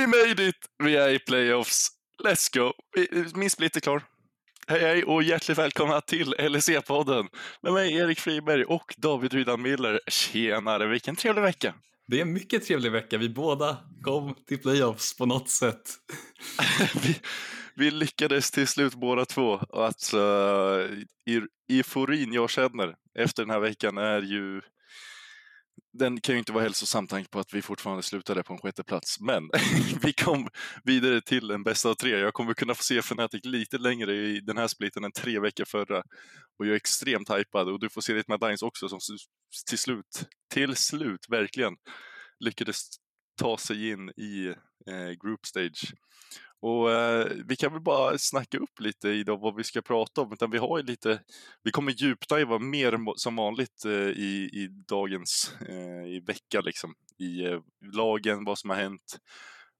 We made it! Vi är i playoffs. Let's go! Min split är klar. Hej, hej och hjärtligt välkomna till LEC-podden med mig Erik Friberg och David Rydan Miller. Tjenare, vilken trevlig vecka! Det är en mycket trevlig vecka. Vi båda kom till playoffs på något sätt. vi, vi, lyckades till slut båda två. Alltså, euforin jag känner efter den här veckan är ju den kan ju inte vara hälsosam tanke på att vi fortfarande slutade på en sjätte plats. Men vi kom vidare till en bästa av tre. Jag kommer kunna få se Fnatic lite längre i den här splitten än tre veckor förra. Och jag är extremt hypad och du får se ditt Dines också som till slut, till slut verkligen lyckades ta sig in i eh, group stage. Och eh, vi kan väl bara snacka upp lite idag vad vi ska prata om. Utan vi har ju lite, vi kommer djupdiva mer som vanligt eh, i, i dagens eh, i vecka liksom. I eh, lagen, vad som har hänt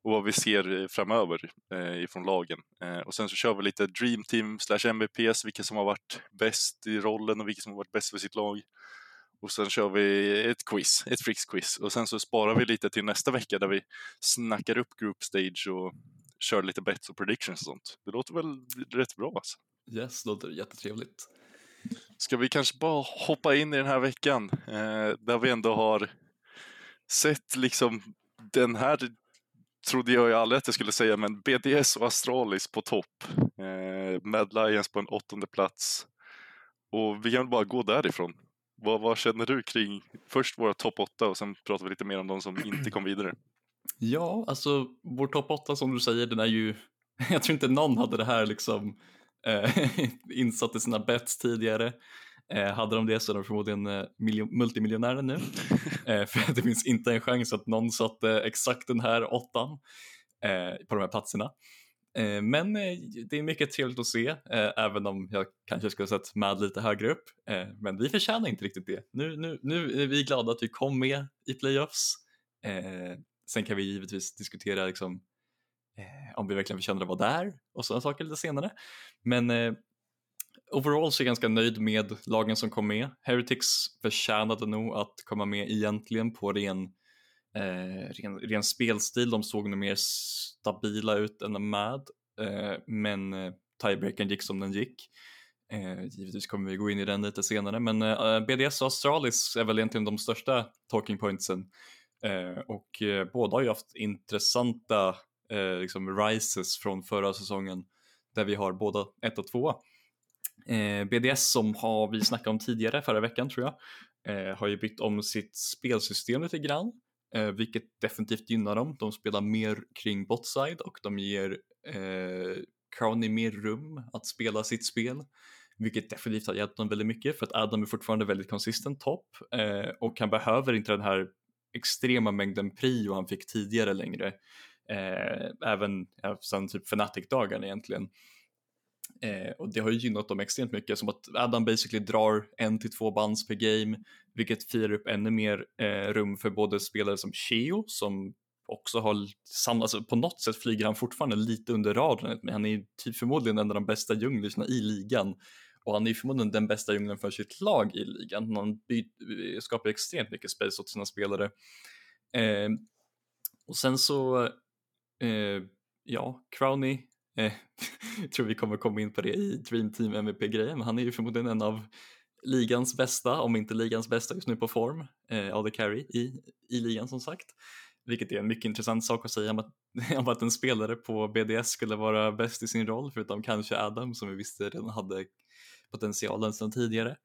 och vad vi ser eh, framöver eh, ifrån lagen. Eh, och sen så kör vi lite Dream Team slash MVPs, vilka som har varit bäst i rollen och vilka som har varit bäst för sitt lag. Och sen kör vi ett quiz, ett Fricks-quiz. Och sen så sparar vi lite till nästa vecka där vi snackar upp Group Stage och kör lite bets och predictions och sånt. Det låter väl rätt bra alltså. Yes, det låter jättetrevligt. Ska vi kanske bara hoppa in i den här veckan eh, där vi ändå har sett liksom den här trodde jag ju aldrig att jag skulle säga, men BDS och Astralis på topp. Eh, Mad Lions på en åttonde plats. Och vi kan bara gå därifrån. Vad, vad känner du kring först våra topp åtta och sen pratar vi lite mer om de som inte kom vidare? Ja, alltså vår topp 8 som du säger, den är ju, jag tror inte någon hade det här liksom eh, insatt i sina bets tidigare. Eh, hade de det så är de förmodligen eh, multimiljonärer nu. Eh, för det finns inte en chans att någon satte exakt den här åttan eh, på de här platserna. Eh, men det är mycket trevligt att se, även om jag kanske skulle sett med lite högre upp. Men vi förtjänar inte riktigt det. Nu, nu, nu är vi glada att vi kom med i playoffs. Sen kan vi givetvis diskutera liksom, eh, om vi verkligen förtjänar att vara där och sådana saker lite senare. Men eh, overall så är jag ganska nöjd med lagen som kom med. Heretics förtjänade nog att komma med egentligen på ren, eh, ren, ren spelstil. De såg nog mer stabila ut än med. Eh, men eh, tiebreakern gick som den gick. Eh, givetvis kommer vi gå in i den lite senare, men eh, eh BDS och Astralis är väl egentligen de största talking pointsen Eh, och eh, båda har ju haft intressanta eh, liksom rises från förra säsongen där vi har båda 1 och 2. Eh, BDS som har vi snackat om tidigare förra veckan tror jag eh, har ju bytt om sitt spelsystem lite grann eh, vilket definitivt gynnar dem. De spelar mer kring botside och de ger eh, Crowny mer rum att spela sitt spel vilket definitivt har hjälpt dem väldigt mycket för att Adam är fortfarande väldigt konsistent topp eh, och han behöver inte den här extrema mängden prio han fick tidigare längre. Eh, även ja, sen typ Fnatic-dagarna egentligen. Eh, och det har ju gynnat dem extremt mycket, som att Adam basically drar en till två bands per game, vilket firar upp ännu mer eh, rum för både spelare som Cheo, som också har samlats... alltså på något sätt flyger han fortfarande lite under radarn, men han är typ förmodligen en av de bästa junglisarna i ligan och han är ju förmodligen den bästa djungeln för sitt lag i ligan. Han eh, skapar extremt mycket space åt sina spelare. Eh, och sen så, eh, ja, Crowney, eh, tror vi kommer komma in på det i Dream Team MVP-grejen, men han är ju förmodligen en av ligans bästa, om inte ligans bästa just nu på form, eh, AD Carry i, i ligan som sagt. Vilket är en mycket intressant sak att säga om att, om att en spelare på BDS skulle vara bäst i sin roll, förutom kanske Adam som vi visste redan hade potentialen sedan tidigare.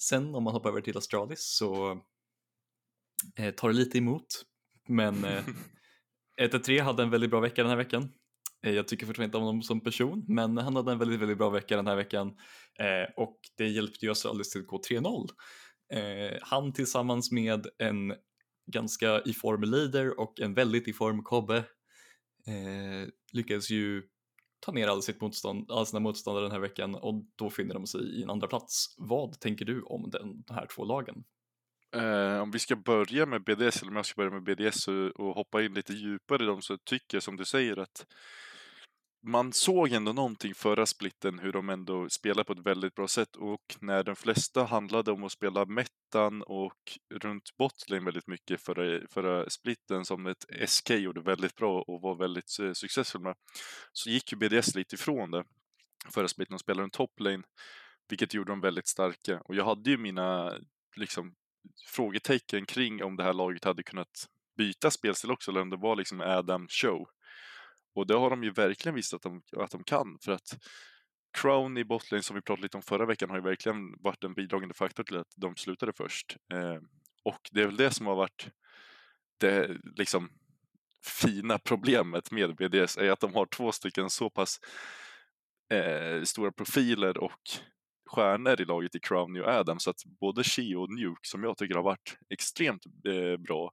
Sen om man hoppar över till Astralis så eh, tar det lite emot, men eh, 1-3 hade en väldigt bra vecka den här veckan. Eh, jag tycker fortfarande inte om honom som person, men han hade en väldigt, väldigt bra vecka den här veckan eh, och det hjälpte ju Astralis till att gå 3-0. Eh, han tillsammans med en ganska i form leader och en väldigt i form Kobbe eh, lyckades ju ta ner all, sitt motstånd, all sina motståndare den här veckan och då finner de sig i en andra plats. Vad tänker du om den, de här två lagen? Eh, om vi ska börja med BDS, eller om jag ska börja med BDS och, och hoppa in lite djupare i dem, så tycker jag som du säger att man såg ändå någonting förra splitten hur de ändå spelade på ett väldigt bra sätt och när de flesta handlade om att spela mettan och runt botlane väldigt mycket förra, förra splitten som ett SK gjorde väldigt bra och var väldigt eh, successfull med så gick ju BDS lite ifrån det förra splitten och spelade en toplane vilket gjorde dem väldigt starka. Och jag hade ju mina liksom frågetecken kring om det här laget hade kunnat byta spelstil också eller om det var liksom Adam show och det har de ju verkligen visat att de, att de kan för att Crown i botlane som vi pratade lite om förra veckan har ju verkligen varit en bidragande faktor till att de slutade först. Eh, och det är väl det som har varit det liksom fina problemet med BDS är att de har två stycken så pass eh, stora profiler och stjärnor i laget i Crown och Adam så att både She och Nuke som jag tycker har varit extremt eh, bra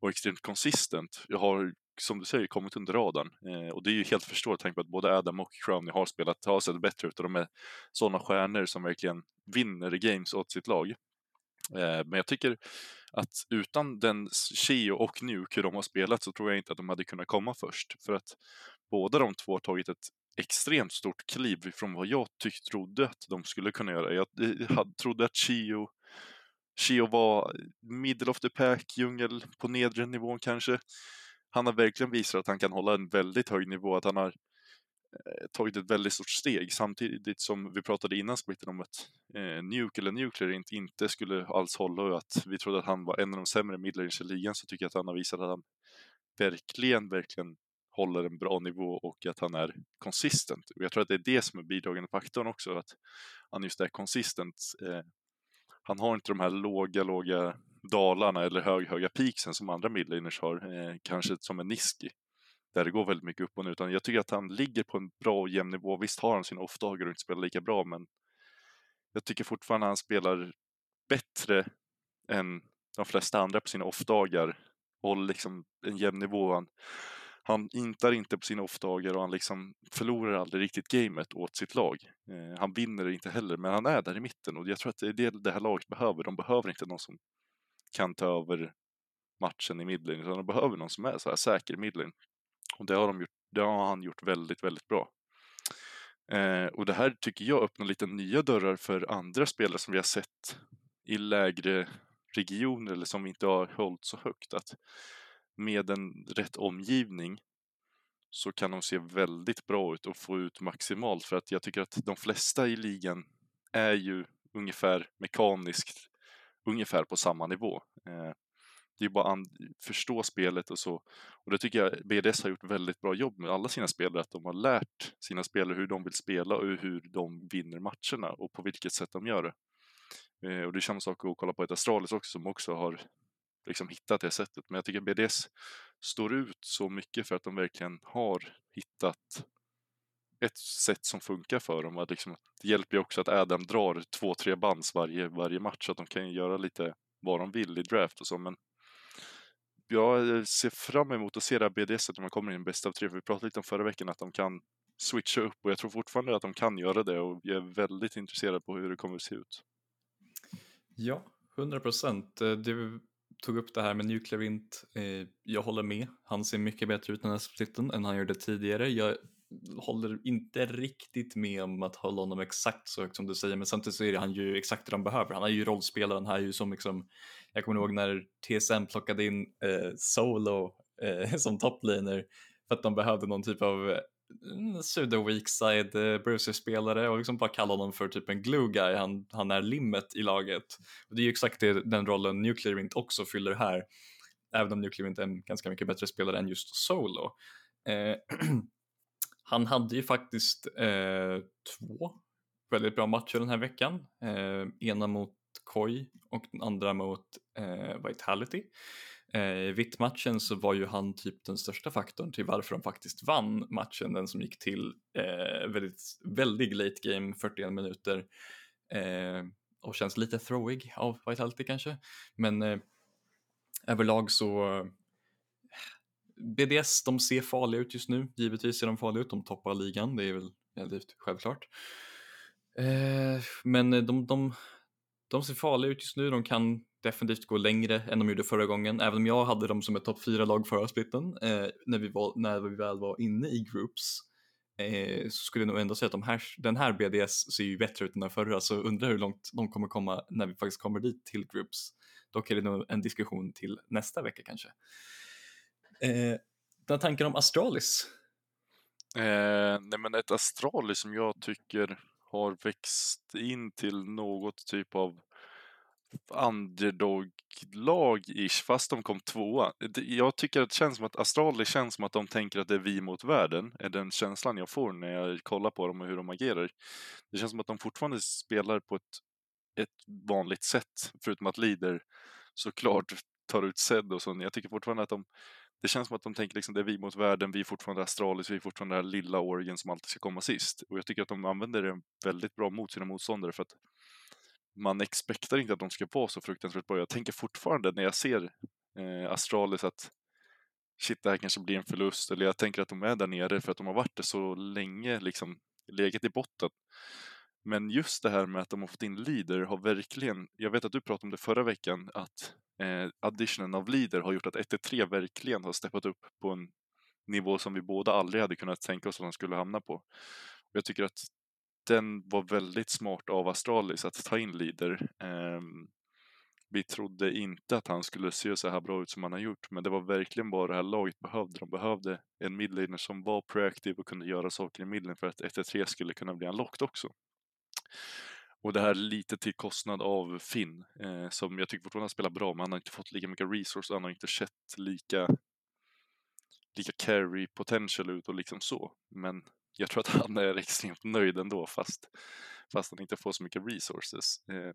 och extremt konsistent. Jag har som du säger, kommit under radarn. Eh, och det är ju helt förståeligt, tanke på att både Adam och Crowney har spelat, har sett bättre ut och de är sådana stjärnor som verkligen vinner games åt sitt lag. Eh, men jag tycker att utan den Chio och Nuke, hur de har spelat, så tror jag inte att de hade kunnat komma först. För att båda de två har tagit ett extremt stort kliv från vad jag tyck, trodde att de skulle kunna göra. Jag eh, trodde att Chio Chio var middle of the pack, djungel på nedre nivån kanske han har verkligen visat att han kan hålla en väldigt hög nivå, att han har eh, tagit ett väldigt stort steg samtidigt som vi pratade innan splitten om att eh, Nuke eller Nuclear inte, inte skulle alls hålla och att vi trodde att han var en av de sämre midlaners i ligan så tycker jag att han har visat att han verkligen, verkligen håller en bra nivå och att han är konsistent. Och jag tror att det är det som är bidragande faktorn också, att han just är konsistent. Eh, han har inte de här låga, låga dalarna eller hög, höga peaksen som andra midlaners har, eh, kanske som en Niski, där det går väldigt mycket upp och ner, utan jag tycker att han ligger på en bra och jämn nivå. Visst har han sina off-dagar och inte spelar lika bra, men jag tycker fortfarande att han spelar bättre än de flesta andra på sina off-dagar och håller liksom en jämn nivå. Han, han intar inte på sina off-dagar och han liksom förlorar aldrig riktigt gamet åt sitt lag. Eh, han vinner inte heller, men han är där i mitten och jag tror att det är det det här laget behöver. De behöver inte någon som kan ta över matchen i midlane, utan de behöver någon som är så här säker i midlane. Och det har, de gjort, det har han gjort väldigt, väldigt bra. Eh, och det här tycker jag öppnar lite nya dörrar för andra spelare som vi har sett i lägre regioner eller som vi inte har hållit så högt. Att med en rätt omgivning så kan de se väldigt bra ut och få ut maximalt för att jag tycker att de flesta i ligan är ju ungefär mekaniskt ungefär på samma nivå. Eh, det är bara att förstå spelet och så. Och det tycker jag BDS har gjort väldigt bra jobb med alla sina spelare, att de har lärt sina spelare hur de vill spela och hur de vinner matcherna och på vilket sätt de gör det. Eh, och det är samma sak att kolla på ett Astralis också som också har liksom hittat det sättet. Men jag tycker BDS står ut så mycket för att de verkligen har hittat ett sätt som funkar för dem. Att liksom, det hjälper ju också att Adam drar två, tre bands varje, varje match så att de kan göra lite vad de vill i draft och så. Men jag eh, ser fram emot att se det här BDS att man kommer in bäst av tre. För vi pratade lite om förra veckan att de kan switcha upp och jag tror fortfarande att de kan göra det och jag är väldigt intresserad på hur det kommer att se ut. Ja, 100 procent. Du tog upp det här med Nuclear Int. Eh, jag håller med. Han ser mycket bättre ut den här splitten än han gjorde tidigare. Jag håller inte riktigt med om att hålla honom exakt så högt som du säger, men samtidigt så är han ju exakt det de behöver. Han är ju rollspelaren här ju som liksom, jag kommer ihåg när TSM plockade in eh, Solo eh, som toplaner för att de behövde någon typ av eh, pseudo weakside eh, bruiser-spelare och liksom bara kalla honom för typ en glue guy, han, han är limmet i laget. Och det är ju exakt det, den rollen Nuclearint också fyller här, även om Nuclearint är en ganska mycket bättre spelare än just Solo. Eh, Han hade ju faktiskt eh, två väldigt bra matcher den här veckan. Eh, ena mot Koi och den andra mot eh, Vitality. Eh, I vittmatchen så var ju han typ den största faktorn till varför de faktiskt vann matchen, den som gick till eh, väldigt, väldigt late game, 41 minuter. Eh, och känns lite throwig av Vitality kanske. Men eh, överlag så BDS, de ser farliga ut just nu. Givetvis ser de farliga ut, de toppar ligan, det är väl relativt självklart. Eh, men eh, de, de, de ser farliga ut just nu, de kan definitivt gå längre än de gjorde förra gången, även om jag hade dem som ett topp 4-lag förra splitten, eh, när, vi var, när vi väl var inne i groups. eh, så skulle jag nog ändå säga att de här, den här BDS ser ju bättre ut än den förra, så undrar hur långt de kommer komma när vi faktiskt kommer dit till groups. Dock är det nog en diskussion till nästa vecka kanske. Eh, dina tankar om Astralis? Eh, nej men ett Astralis som jag tycker har växt in till något typ av underdog-lag-ish, fast de kom tvåa. Jag tycker att det känns som att Astralis känns som att de tänker att det är vi mot världen, är den känslan jag får när jag kollar på dem och hur de agerar. Det känns som att de fortfarande spelar på ett, ett vanligt sätt, förutom att Leader såklart tar ut Zed och så. Jag tycker fortfarande att de, det känns som att de tänker liksom det är vi mot världen, vi är fortfarande Astralis, vi är fortfarande den här lilla Oregon som alltid ska komma sist. Och jag tycker att de använder det väldigt bra mot sina motståndare för att man expektar inte att de ska vara så fruktansvärt bra. Jag tänker fortfarande när jag ser eh, Astralis att shit, det här kanske blir en förlust. Eller jag tänker att de är där nere för att de har varit det så länge, liksom legat i botten. Men just det här med att de har fått in leader har verkligen, jag vet att du pratade om det förra veckan, att eh, additionen av leader har gjort att 1-3 verkligen har steppat upp på en nivå som vi båda aldrig hade kunnat tänka oss att de skulle hamna på. Och jag tycker att den var väldigt smart av Astralis att ta in leader. Eh, vi trodde inte att han skulle se så här bra ut som han har gjort, men det var verkligen vad det här laget behövde. De behövde en midlaner som var proaktiv och kunde göra saker i midlen för att 1-3 skulle kunna bli en lockt också. Och det här lite till kostnad av Finn, eh, som jag tycker fortfarande spelar bra, men han har inte fått lika mycket resource, han har inte sett lika, lika carry potential ut och liksom så. Men jag tror att han är extremt nöjd ändå, fast, fast han inte får så mycket resources. Eh,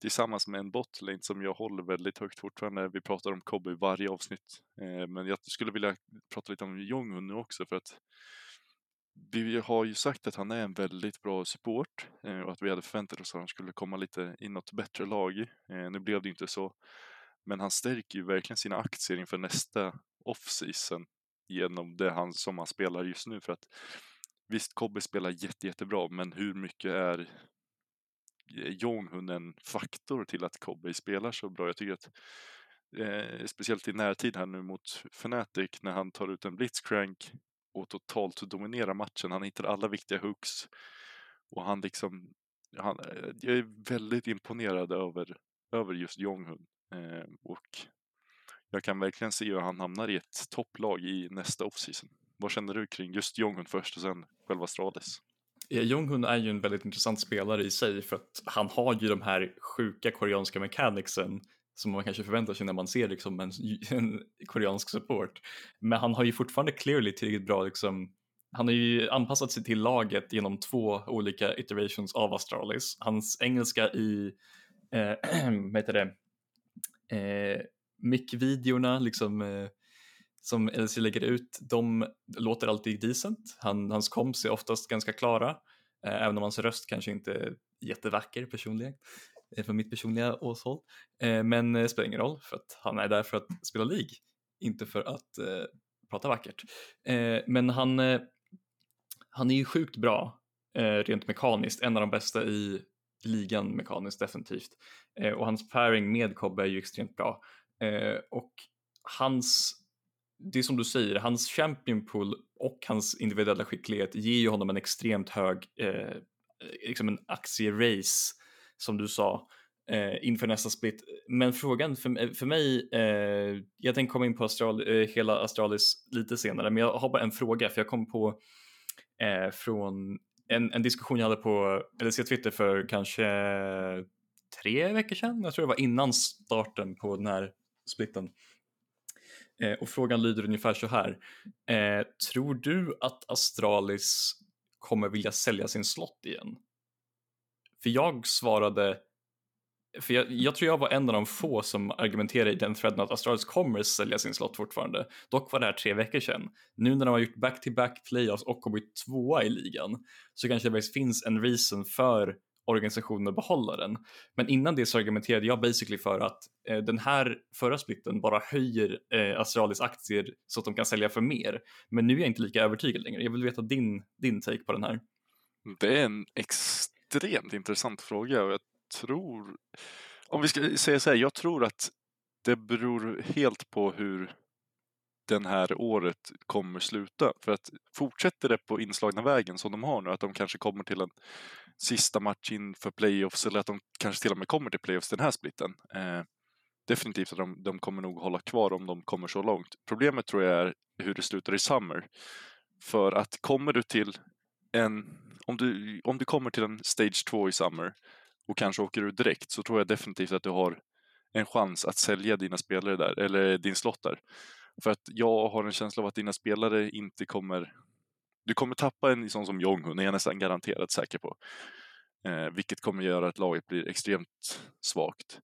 tillsammans med en botlane som jag håller väldigt högt fortfarande. Vi pratar om Kobe i varje avsnitt, eh, men jag skulle vilja prata lite om Jonghun nu också för att vi har ju sagt att han är en väldigt bra support eh, och att vi hade förväntat oss att han skulle komma lite i något bättre lag. Eh, nu blev det inte så. Men han stärker ju verkligen sina aktier inför nästa off-season genom det han, som han spelar just nu. För att visst, Kobbe spelar jätte, jättebra, men hur mycket är eh, Jonghun en faktor till att Kobbe spelar så bra? Jag tycker att eh, speciellt i närtid här nu mot Fnatic när han tar ut en blitzcrank och totalt dominerar matchen. Han hittar alla viktiga hooks och han liksom, han, eh, jag är väldigt imponerad över, över just Jonghun eh, och jag kan verkligen se hur han hamnar i ett topplag i nästa offseason. Vad känner du kring just Jonghun först och sen själva Astralis? Ja, Jonghun är ju en väldigt intressant spelare i sig för att han har ju de här sjuka koreanska mechanicsen som man kanske förväntar sig när man ser liksom en, en koreansk support. Men han har ju fortfarande clearly tillräckligt bra liksom han har ju anpassat sig till laget genom två olika iterations av Astralis. Hans engelska i, eh, vad heter det, eh, mic-videorna liksom eh, som LC lägger ut, de låter alltid decent. Han, hans komps är oftast ganska klara, eh, även om hans röst kanske inte är jättevacker personligen. Eh, från mitt personliga åshåll. Eh, men det spelar ingen roll för att han är där för att spela League, inte för att prata vackert. Men han, han är ju sjukt bra rent mekaniskt, en av de bästa i ligan mekaniskt definitivt. Och hans pairing med Kobbe är ju extremt bra. Och hans, det är som du säger, hans champion pool och hans individuella skicklighet ger ju honom en extremt hög, liksom en aktierace som du sa eh, inför nästa split. Men frågan för, eh, för mig, eh, jag tänker komma in på Astral, eh, hela Astralis lite senare, men jag har bara en fråga för jag kom på eh, från en, en diskussion jag hade på LC Twitter för kanske tre veckor sedan. Jag tror det var innan starten på den här splitten. Eh, och frågan lyder ungefär så här. Eh, tror du att Astralis kommer vilja sälja sin slott igen? För jag svarade, för jag, jag, tror jag var en av de få som argumenterade i den threaden att Astralis kommer sälja sin slott fortfarande. Dock var det här tre veckor sedan. Nu när de har gjort back-to-back -back playoffs och kommit tvåa i ligan så kanske det finns en reason för organisationen att behålla den. Men innan det så argumenterade jag basically för att eh, den här förra splitten bara höjer eh, Astralis aktier så att de kan sälja för mer. Men nu är jag inte lika övertygad längre. Jag vill veta din, din take på den här. Det är en ex extremt intressant fråga och jag tror, om vi ska säga så här, jag tror att det beror helt på hur den här året kommer sluta. För att fortsätter det på inslagna vägen som de har nu, att de kanske kommer till en sista match inför playoffs eller att de kanske till och med kommer till playoffs den här splitten. Eh, definitivt att de, de kommer nog hålla kvar om de kommer så långt. Problemet tror jag är hur det slutar i Summer. För att kommer du till en, om du, om du kommer till en Stage 2 i Summer och kanske åker ur direkt så tror jag definitivt att du har en chans att sälja dina spelare där, eller din slott där. För att jag har en känsla av att dina spelare inte kommer... Du kommer tappa en sån som Jonghun, är jag nästan garanterat säker på. Eh, vilket kommer göra att laget blir extremt svagt.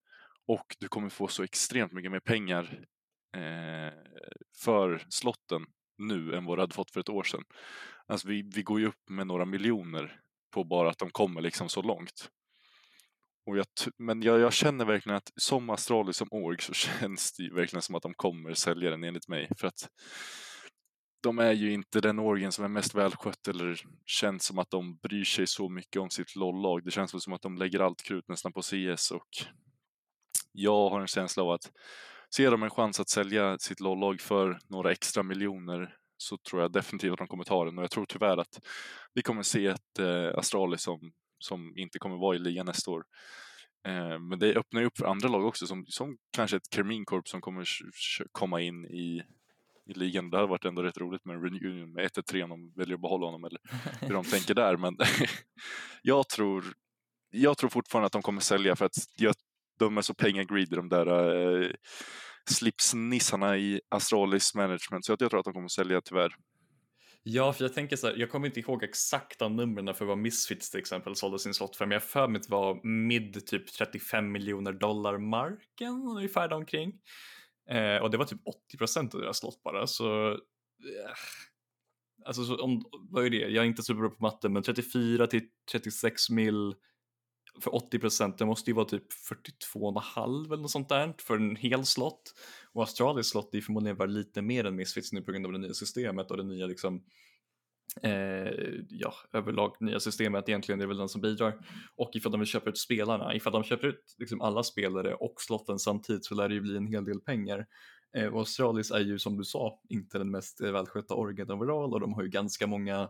Och du kommer få så extremt mycket mer pengar eh, för slotten nu än vad du hade fått för ett år sedan. Alltså vi, vi går ju upp med några miljoner på bara att de kommer liksom så långt. Och jag, men jag, jag, känner verkligen att som Astralis som org så känns det verkligen som att de kommer sälja den enligt mig. För att de är ju inte den orgen som är mest välskött eller känns som att de bryr sig så mycket om sitt LOL-lag. Det känns väl som att de lägger allt krut nästan på CS och jag har en känsla av att ser de en chans att sälja sitt LOL-lag för några extra miljoner så tror jag definitivt att de kommer ta den och jag tror tyvärr att vi kommer se ett eh, Astralis som som inte kommer vara i ligan nästa år. Eh, men det öppnar ju upp för andra lag också, som, som kanske ett Kermin Corp som kommer komma in i, i ligan. Det hade varit ändå rätt roligt med en reunion med 1-3 om de väljer att behålla honom eller hur de tänker där. Men jag, tror, jag tror fortfarande att de kommer sälja för att jag, de är så pengagreedy de där eh, slipsnissarna i Astralis management. Så jag, tror att de kommer sälja tyvärr. Ja, för jag tänker så här, jag kommer inte ihåg exakta numren för vad Misfits till exempel sålde sin slott för, men jag för mig att det var mid typ 35 miljoner dollar marken ungefär omkring. Eh, och det var typ 80 procent av deras slott bara, så eh, Alltså så om, vad är det? Jag är inte superbra på matte, men 34 till 36 mil för 80 procent, det måste ju vara typ 42,5 eller något sånt där för en hel slott. Och Australiens slott är förmodligen värd lite mer än Misfits nu på grund av det nya systemet och det nya liksom eh, ja, överlag nya systemet egentligen, det är väl den som bidrar. Och ifall de vill köpa ut spelarna, ifall de köper ut liksom alla spelare och slotten samtidigt så lär det ju bli en hel del pengar. Eh, och Australis är ju som du sa inte den mest eh, välskötta orgen overall och de har ju ganska många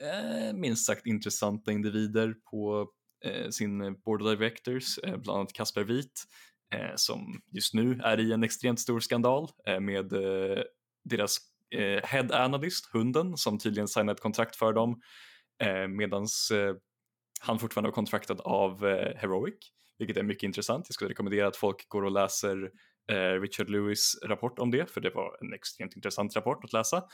eh, minst sagt intressanta individer på Eh, sin board of directors, eh, bland annat Kasper Wit, eh, som just nu är i en extremt stor skandal med deras head analyst, hunden, som tydligen signat ett kontrakt för dem medan han fortfarande var kontraktad av Heroic, vilket är mycket intressant. Jag skulle rekommendera att folk går och läser Richard Lewis rapport om det, för det var en extremt intressant rapport att läsa.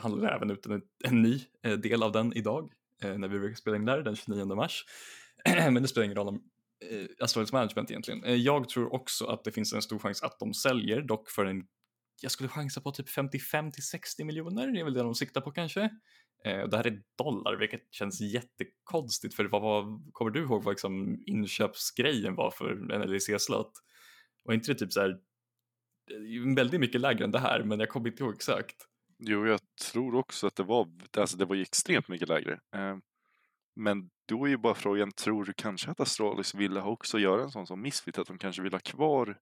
han lade även ut en, en ny del av den idag Eh, när vi brukar spela in där den 29 mars. Men det spelar ingen roll om eh, Astralis Management egentligen. Eh, jag tror också att det finns en stor chans att de säljer, dock för en jag skulle chansa på typ 55 till 60 miljoner, det är väl det de siktar på kanske. Eh, det här är dollar, vilket känns jättekonstigt för vad, vad kommer du ihåg vad liksom inköpsgrejen var för en LEC-slott? Och inte det typ så här eh, väldigt mycket lägre än det här, men jag kommer inte ihåg exakt. Jo, jag tror också att det var, alltså det var ju extremt mycket lägre. Eh, men då är ju bara frågan, tror du kanske att Astralis ville också göra en sån som Misfit, att de kanske vill ha kvar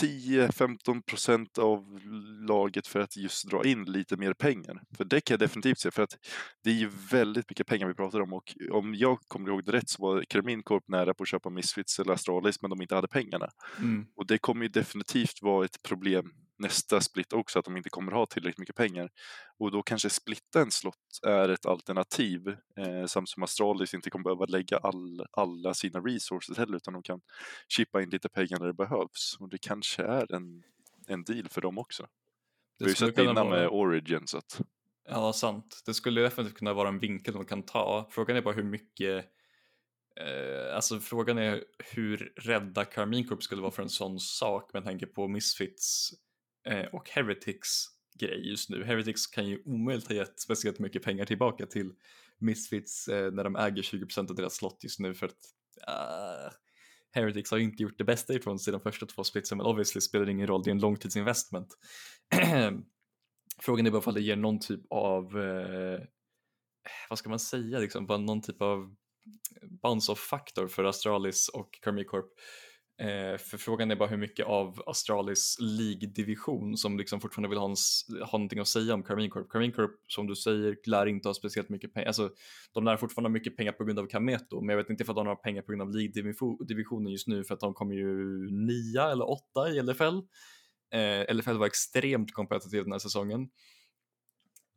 10-15 procent av laget för att just dra in lite mer pengar. För det kan jag definitivt se, för att det är ju väldigt mycket pengar vi pratar om och om jag kommer ihåg det rätt så var Kermin Corp nära på att köpa Misfits eller Astralis men de inte hade pengarna. Mm. Och det kommer ju definitivt vara ett problem nästa split också, att de inte kommer ha tillräckligt mycket pengar. Och då kanske splitta en slott är ett alternativ, eh, samt som Astralis inte kommer behöva lägga all, alla sina resources heller, utan de kan chippa in lite pengar när det behövs. Och det kanske är en, en deal för dem också. Vi har ju sett innan vara... med Origin så att... Ja, sant. Det skulle definitivt kunna vara en vinkel de kan ta. Frågan är bara hur mycket Eh, alltså frågan är hur rädda Carmine Corp skulle vara för en sån sak med tanke på Misfits Eh, och Heretics grej just nu. Heretics kan ju omöjligt ha gett speciellt mycket pengar tillbaka till Misfits eh, när de äger 20% av deras slott just nu för att uh, Heretics har inte gjort det bästa ifrån sig de första två splitsen men obviously spelar det ingen roll, det är en långtidsinvestment. Frågan är bara om det ger någon typ av, eh, vad ska man säga, liksom, bara någon typ av bounce off faktor för Astralis och Corp Eh, för frågan är bara hur mycket av Astralis League-division som liksom fortfarande vill ha, en, ha någonting att säga om Carmine Corp. Carmine Corp, som du säger, lär inte ha speciellt mycket pengar. Alltså, de lär fortfarande ha mycket pengar på grund av Kameto, men jag vet inte ifall de har pengar på grund av League-divisionen just nu för att de kommer ju nia eller åtta i LFL. Eh, LFL var extremt kompetitiv den här säsongen.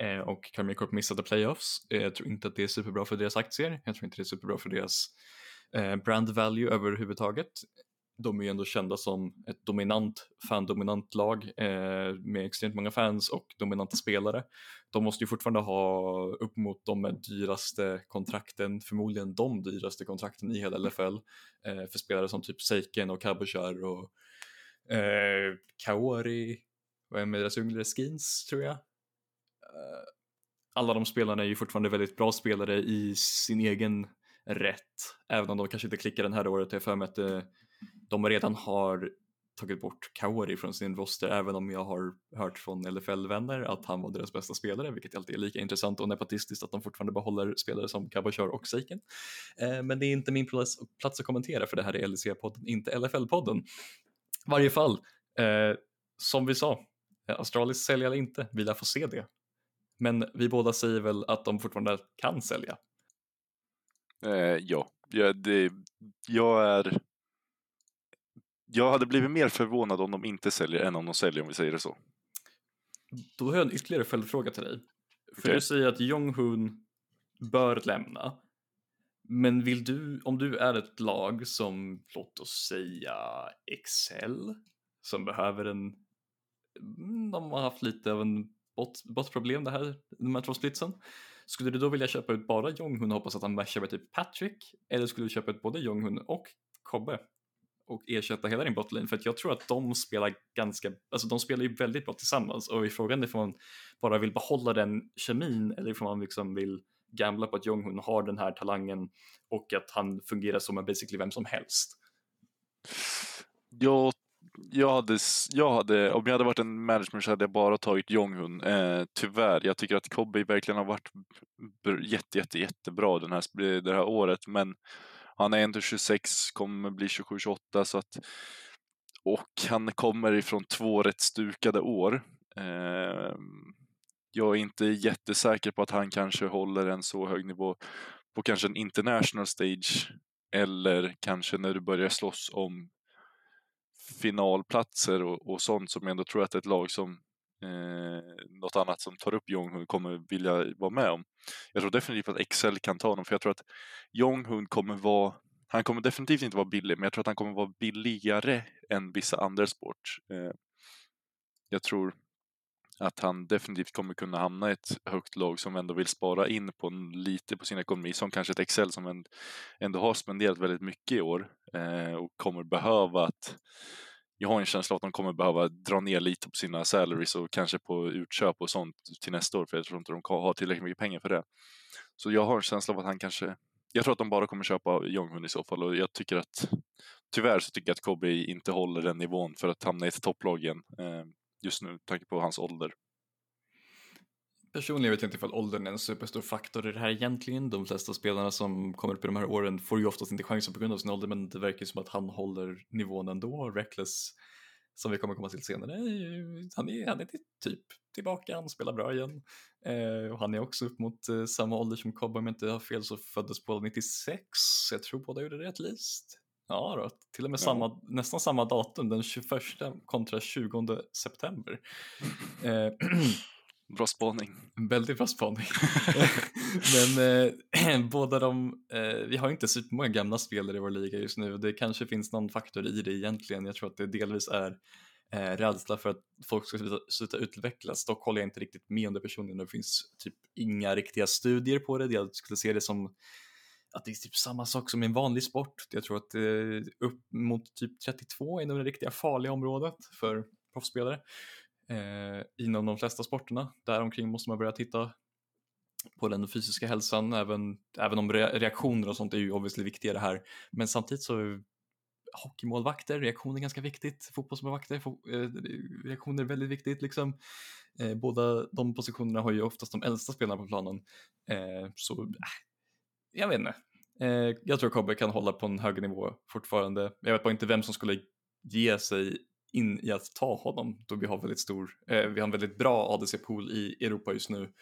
Eh, och Carmine Corp missade playoffs. Eh, jag tror inte att det är superbra för deras aktier. Jag tror inte det är superbra för deras eh, brand value överhuvudtaget de är ju ändå kända som ett dominant, fan-dominant lag eh, med extremt många fans och dominanta spelare. De måste ju fortfarande ha upp mot de med dyraste kontrakten, förmodligen de dyraste kontrakten i hela LFL eh, för spelare som typ Seiken och Kabushar och eh, Kaori, vad är med deras yngre skins tror jag. Eh, alla de spelarna är ju fortfarande väldigt bra spelare i sin egen rätt, även om de kanske inte klickar den här året. Jag för mig att eh, de redan har tagit bort Kaori från sin roster även om jag har hört från LFL-vänner att han var deras bästa spelare vilket alltid är lika intressant och nepotistiskt att de fortfarande behåller spelare som Kabashar och Seiken. Eh, men det är inte min plats, plats att kommentera för det här är LEC-podden, inte LFL-podden. varje fall, eh, som vi sa, eh, Astralis säljer eller inte, vi lär få se det. Men vi båda säger väl att de fortfarande kan sälja? Eh, ja, ja det, jag är jag hade blivit mer förvånad om de inte säljer än om de säljer om vi säger det så. Då har jag en ytterligare följdfråga till dig. För okay. du säger att Jong-Hun bör lämna. Men vill du, om du är ett lag som, låt oss säga Excel, som behöver en, de har haft lite av en bot, botproblem det här, de här två splitsen. Skulle du då vilja köpa ut bara Jong-Hun och hoppas att han matchar med typ Patrick? Eller skulle du köpa ut både Jong-Hun och Kobbe? Och ersätta hela din botlane för att jag tror att de spelar ganska, alltså de spelar ju väldigt bra tillsammans och i frågan är man bara vill behålla den kemin eller ifall man liksom vill gambla på att Jonghun har den här talangen och att han fungerar som en basically vem som helst. Jag, jag, hade, jag hade, om jag hade varit en manager så hade jag bara tagit Jonghun. Eh, tyvärr, jag tycker att Kobe verkligen har varit jätte, jätte, jättebra den här, det här året men han är ändå 26, kommer bli 27-28 så att och han kommer ifrån två rätt stukade år. Eh, jag är inte jättesäker på att han kanske håller en så hög nivå på kanske en international stage eller kanske när du börjar slåss om finalplatser och, och sånt som jag ändå tror att ett lag som eh, något annat som tar upp Jonghund kommer vilja vara med om. Jag tror definitivt att Excel kan ta honom för jag tror att Jonghund kommer vara han kommer definitivt inte vara billig, men jag tror att han kommer vara billigare än vissa andra sport. Eh, jag tror att han definitivt kommer kunna hamna i ett högt lag som ändå vill spara in på lite på sin ekonomi, som kanske ett Excel som ändå har spenderat väldigt mycket i år eh, och kommer behöva att jag har en känsla av att de kommer behöva dra ner lite på sina salaries och kanske på utköp och sånt till nästa år, för jag tror inte de har tillräckligt mycket pengar för det. Så jag har en känsla av att han kanske, jag tror att de bara kommer köpa Jonghun i så fall och jag tycker att, tyvärr så tycker jag att Kobe inte håller den nivån för att hamna i ett topplag igen eh, just nu, med tanke på hans ålder. Personligen vet jag inte ifall åldern är en superstor faktor i det här egentligen. De flesta spelarna som kommer upp i de här åren får ju oftast inte chansen på grund av sin ålder men det verkar som att han håller nivån ändå. Reckless, som vi kommer komma till senare, han är, han är typ tillbaka, han spelar bra igen. Eh, och han är också upp mot eh, samma ålder som Cobbe om jag inte har fel så föddes båda 96. Jag tror båda gjorde det rätt list. Ja, då, till och med ja. samma, nästan samma datum, den 21 kontra 20 september. Eh, Bra spaning. Väldigt bra spaning. Men eh, båda de, eh, vi har inte supermånga gamla spelare i vår liga just nu. Det kanske finns någon faktor i det egentligen. Jag tror att det delvis är eh, rädsla för att folk ska sluta, sluta utvecklas. Dock håller jag inte riktigt med om det personligen. Det finns typ inga riktiga studier på det. Jag skulle se det som att det är typ samma sak som i en vanlig sport. Jag tror att eh, upp mot typ 32 är nog det riktiga farliga området för proffsspelare eh, inom de flesta sporterna. Däromkring måste man börja titta på den fysiska hälsan, även, även om reaktioner och sånt är ju obviously viktigare här. Men samtidigt så är hockeymålvakter, reaktioner är ganska viktigt, fotbollsmålvakter, fo eh, reaktioner är väldigt viktigt liksom. Eh, båda de positionerna har ju oftast de äldsta spelarna på planen. Eh, så, äh, jag vet inte. Eh, jag tror Kobbe kan hålla på en hög nivå fortfarande. Jag vet bara inte vem som skulle ge sig in i att ta honom då vi har väldigt stor, eh, vi har en väldigt bra ADC-pool i Europa just nu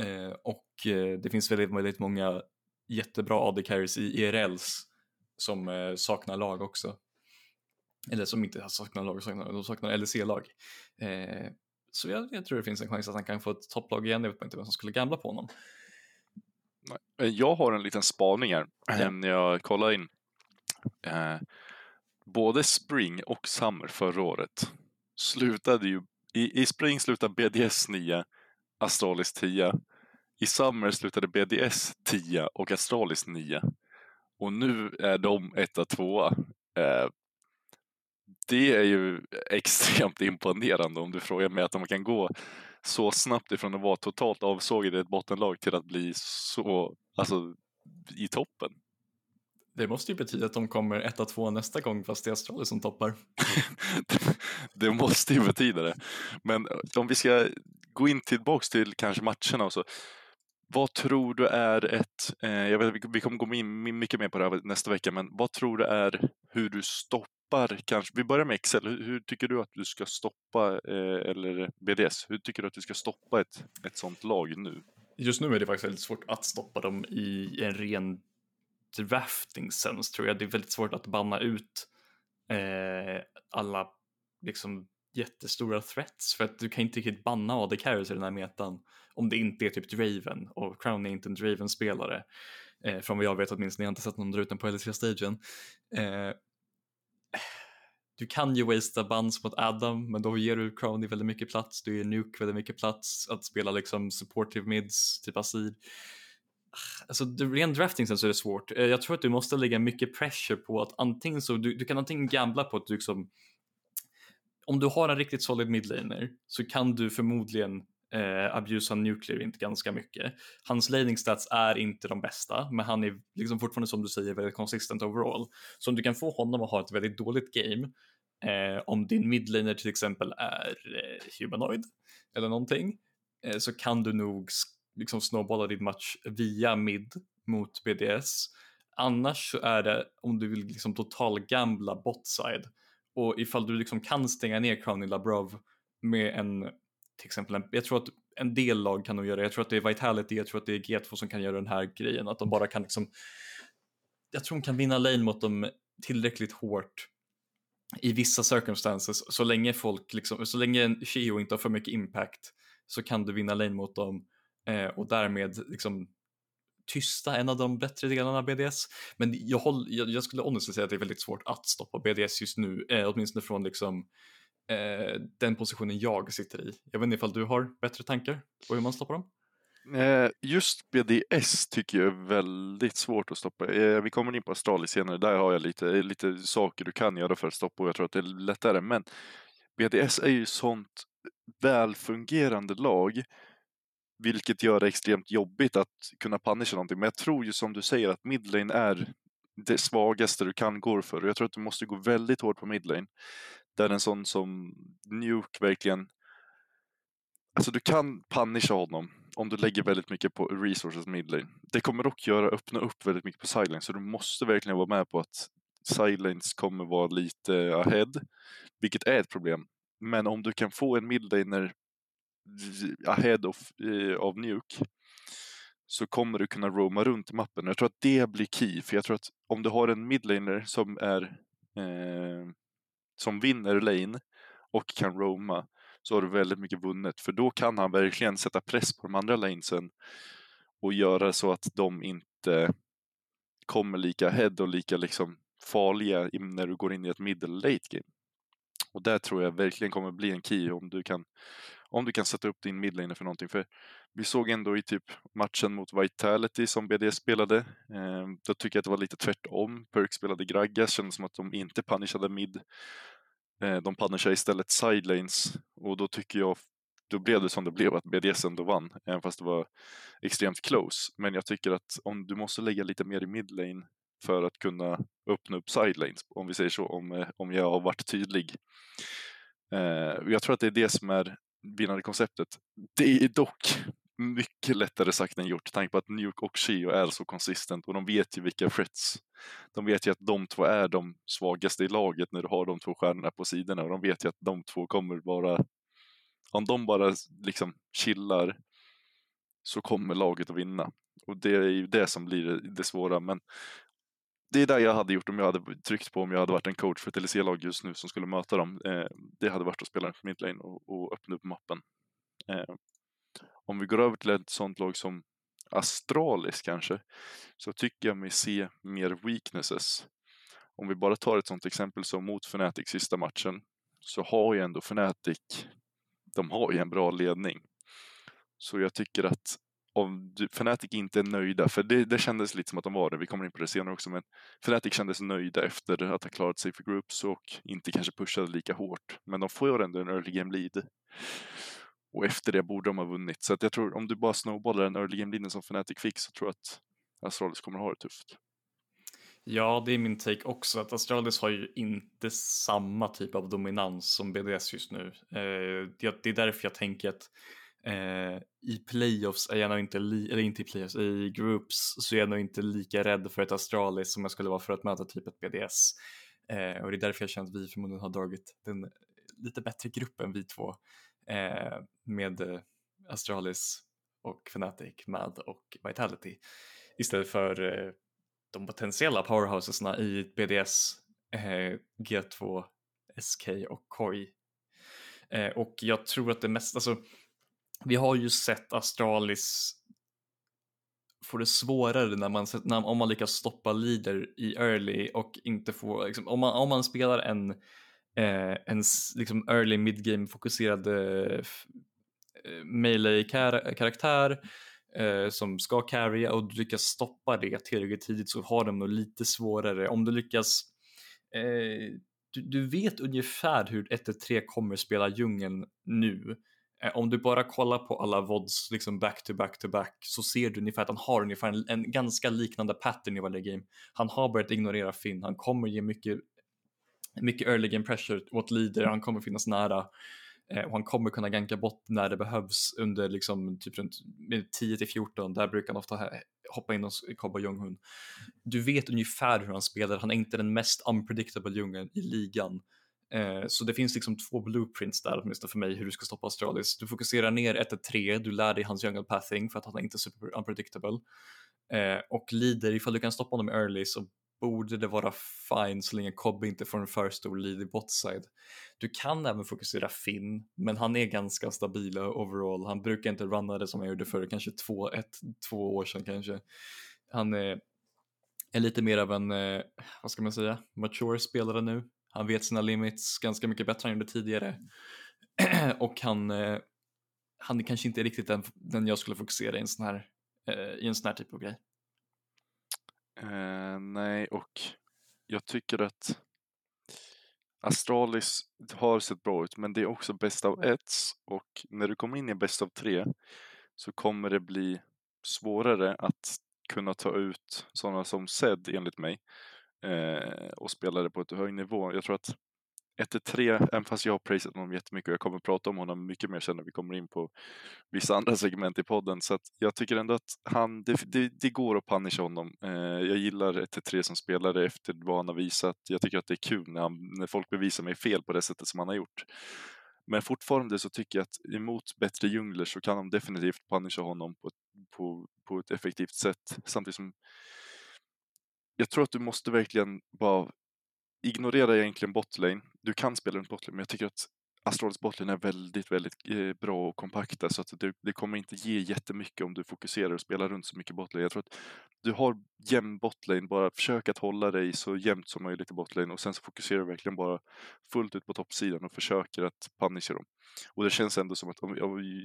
eh, och eh, det finns väldigt, väldigt många jättebra AD-carries i ERLs som eh, saknar lag också. Eller som inte saknar lag, saknar, de saknar LEC-lag. Eh, så jag, jag, tror det finns en chans att han kan få ett topplag igen, jag vet inte vem som skulle gambla på honom. Jag har en liten spaning här ja. när jag kollar in. Både Spring och Summer förra året slutade ju, i, i Spring slutade BDS 9, Astralis 10. I Summer slutade BDS 10 och Astralis 9. Och nu är de etta, tvåa. Eh, det är ju extremt imponerande om du frågar mig att de kan gå så snabbt ifrån att vara totalt avsågade i ett bottenlag till att bli så, alltså i toppen. Det måste ju betyda att de kommer 1-2 nästa gång fast det är Australien som toppar. det måste ju betyda det. Men om vi ska gå in tillbaks till kanske matcherna och så. Vad tror du är ett, eh, jag vet, vi kommer gå in mycket mer på det här nästa vecka, men vad tror du är hur du stoppar kanske, vi börjar med Excel, hur, hur tycker du att du ska stoppa, eh, eller BDS, hur tycker du att du ska stoppa ett, ett sånt lag nu? Just nu är det faktiskt väldigt svårt att stoppa dem i en ren drafting sense tror jag. Det är väldigt svårt att banna ut eh, alla liksom jättestora threats för att du kan inte riktigt banna AD carries i den här metan om det inte är typ Draven och Crown är inte en Draven-spelare. Eh, från vad jag vet åtminstone, jag har inte sett någon dra ut den på LEC-stagen. Eh, du kan ju wastea bands mot Adam, men då ger du Crowny väldigt mycket plats, du ger Nuke väldigt mycket plats att spela liksom supportive mids, typ Asid. Alltså ren drafting sen så är det svårt. Eh, jag tror att du måste lägga mycket pressure på att antingen så, du, du kan antingen gambla på att du liksom om du har en riktigt solid midlaner så kan du förmodligen eh, abusa nuclear inte ganska mycket. Hans laning stats är inte de bästa, men han är liksom fortfarande som du säger väldigt consistent overall. Så om du kan få honom att ha ett väldigt dåligt game, eh, om din midlaner till exempel är eh, humanoid eller någonting, eh, så kan du nog liksom snowballa din match via mid mot BDS. Annars så är det om du vill liksom total gambla botside. Och ifall du liksom kan stänga ner Crowny Labrov med en till exempel, en, jag tror att en del lag kan nog göra det, jag tror att det är Vitality, jag tror att det är G2 som kan göra den här grejen, att de bara kan liksom, jag tror de kan vinna lane mot dem tillräckligt hårt i vissa circumstances, så länge folk liksom, så länge Shio inte har för mycket impact så kan du vinna lane mot dem eh, och därmed liksom tysta en av de bättre delarna av BDS. Men jag, håll, jag, jag skulle honestly säga att det är väldigt svårt att stoppa BDS just nu, eh, åtminstone från liksom eh, den positionen jag sitter i. Jag vet inte ifall du har bättre tankar på hur man stoppar dem? Eh, just BDS tycker jag är väldigt svårt att stoppa. Eh, vi kommer in på Astralis senare, där har jag lite, lite saker du kan göra för att stoppa och jag tror att det är lättare. Men BDS är ju sånt välfungerande lag vilket gör det extremt jobbigt att kunna punisha någonting. Men jag tror ju som du säger att midlane är det svagaste du kan gå för. Och jag tror att du måste gå väldigt hårt på midlane. Där en sån som Nuke verkligen... Alltså du kan punisha honom om du lägger väldigt mycket på resources midlane. Det kommer dock göra, öppna upp väldigt mycket på sidelane, så du måste verkligen vara med på att sidelines kommer vara lite ahead, vilket är ett problem. Men om du kan få en midlaner ahead of, eh, of Nuke så kommer du kunna roama runt mappen. Jag tror att det blir key, för jag tror att om du har en midlaner som är eh, som vinner lane och kan roama så har du väldigt mycket vunnet, för då kan han verkligen sätta press på de andra lanesen och göra så att de inte kommer lika ahead och lika liksom farliga när du går in i ett middle late game. Och där tror jag verkligen kommer bli en key om du kan om du kan sätta upp din midlaner för någonting. För vi såg ändå i typ matchen mot Vitality som BD spelade, eh, då tycker jag att det var lite tvärtom. Perk spelade Gragas, kändes som att de inte punishade mid. Eh, de punishade istället sidelanes och då tycker jag då blev det som det blev, att BDS ändå vann, även fast det var extremt close. Men jag tycker att om du måste lägga lite mer i midlane för att kunna öppna upp sidelanes, om vi säger så, om, eh, om jag har varit tydlig. Eh, jag tror att det är det som är vinnande konceptet. Det är dock mycket lättare sagt än gjort. Tanke på att Nuke och Shio är så konsistent och de vet ju vilka frets. De vet ju att de två är de svagaste i laget när du har de två stjärnorna på sidorna och de vet ju att de två kommer bara... om de bara liksom chillar så kommer laget att vinna. Och det är ju det som blir det svåra. Men det är det jag hade gjort om jag hade tryckt på om jag hade varit en coach för ett LEC-lag just nu som skulle möta dem. Eh, det hade varit att spela en midlane och, och öppna upp mappen. Eh, om vi går över till ett sånt lag som Astralis kanske, så tycker jag mig se mer weaknesses. Om vi bara tar ett sånt exempel som mot Fnatic sista matchen, så har ju ändå Fnatic, de har ju en bra ledning. Så jag tycker att om Fnatic inte är nöjda, för det, det kändes lite som att de var det, vi kommer in på det senare också, men Fnatic kändes nöjda efter att ha klarat sig för groups och inte kanske pushade lika hårt. Men de får ju ändå en early game lead. Och efter det borde de ha vunnit. Så att jag tror om du bara snowballar den early game leaden som Fnatic fick så tror jag att Astralis kommer att ha det tufft. Ja, det är min take också att Astralis har ju inte samma typ av dominans som BDS just nu. Eh, det är därför jag tänker att Eh, I playoffs är jag nog inte, li- eller inte i playoffs, i groups så är jag nog inte lika rädd för ett Astralis som jag skulle vara för att möta typ ett BDS. Eh, och det är därför jag känner att vi förmodligen har dragit den lite bättre gruppen vi två eh, med eh, Astralis och Fnatic, MAD och Vitality istället för eh, de potentiella powerhousesna i BDS, eh, G2, SK och KOI. Eh, och jag tror att det mest, alltså vi har ju sett Astralis få det svårare när man, när, om man lyckas stoppa leader i early och inte få, liksom, om, man, om man spelar en, eh, en liksom early midgame fokuserad eh, melee-karaktär eh, som ska carrya och du lyckas stoppa det tillräckligt tidigt så har de nog lite svårare. Om du lyckas eh, du, du, vet ungefär hur 1-3 kommer spela djungeln nu Eh, om du bara kollar på alla vods liksom back to back to back så ser du ungefär att han har ungefär en, en ganska liknande pattern i varje game. Han har börjat ignorera Finn, han kommer ge mycket, mycket early game pressure åt leader, han kommer finnas nära eh, och han kommer kunna ganka bort när det behövs under liksom typ runt eh, 10 till 14. Där brukar han ofta hoppa in hos kobba Junghun. Du vet ungefär hur han spelar, han är inte den mest unpredictable djungeln i ligan. Eh, så det finns liksom två blueprints där åtminstone för mig hur du ska stoppa Astralis. Du fokuserar ner 1-3, du lär dig hans jungle pathing för att han är inte super unpredictable. Eh, och lider, ifall du kan stoppa honom early så borde det vara fine så länge Cobbe inte får en för stor lead i botside. Du kan även fokusera Finn, men han är ganska stabil overall. Han brukar inte runna det som han gjorde för kanske två, ett, två år sedan kanske. Han är, är lite mer av en, eh, vad ska man säga, mature spelare nu. Han vet sina limits ganska mycket bättre än han gjorde tidigare. och han, eh, han är kanske inte riktigt den, den jag skulle fokusera i en sån här, eh, i en sån här typ av grej. Eh, nej, och jag tycker att Astralis har sett bra ut, men det är också bäst av ett och när du kommer in i bäst av tre så kommer det bli svårare att kunna ta ut sådana som Zed enligt mig eh, och spelade på ett hög nivå. Jag tror att 1-3, även fast jag har prisat honom jättemycket och jag kommer att prata om honom mycket mer sen när vi kommer in på vissa andra segment i podden. Så att jag tycker ändå att han, det, det, det går att punisha honom. Eh, jag gillar 1-3 som spelare efter vad han har visat. Jag tycker att det är kul när, han, när folk bevisar mig fel på det sättet som han har gjort. Men fortfarande så tycker jag att emot bättre djungler så kan de definitivt punisha honom på, på, på ett effektivt sätt. Samtidigt som jag tror att du måste verkligen bara ignorera egentligen botlane. Du kan spela runt botlane, men jag tycker att Astralis botlane är väldigt, väldigt eh, bra och kompakta så att det, det, kommer inte ge jättemycket om du fokuserar och spelar runt så mycket botlane. Jag tror att du har jämn botlane, bara försök att hålla dig så jämnt som möjligt i botlane och sen så fokuserar du verkligen bara fullt ut på toppsidan och försöker att punisha dem. Och det känns ändå som att om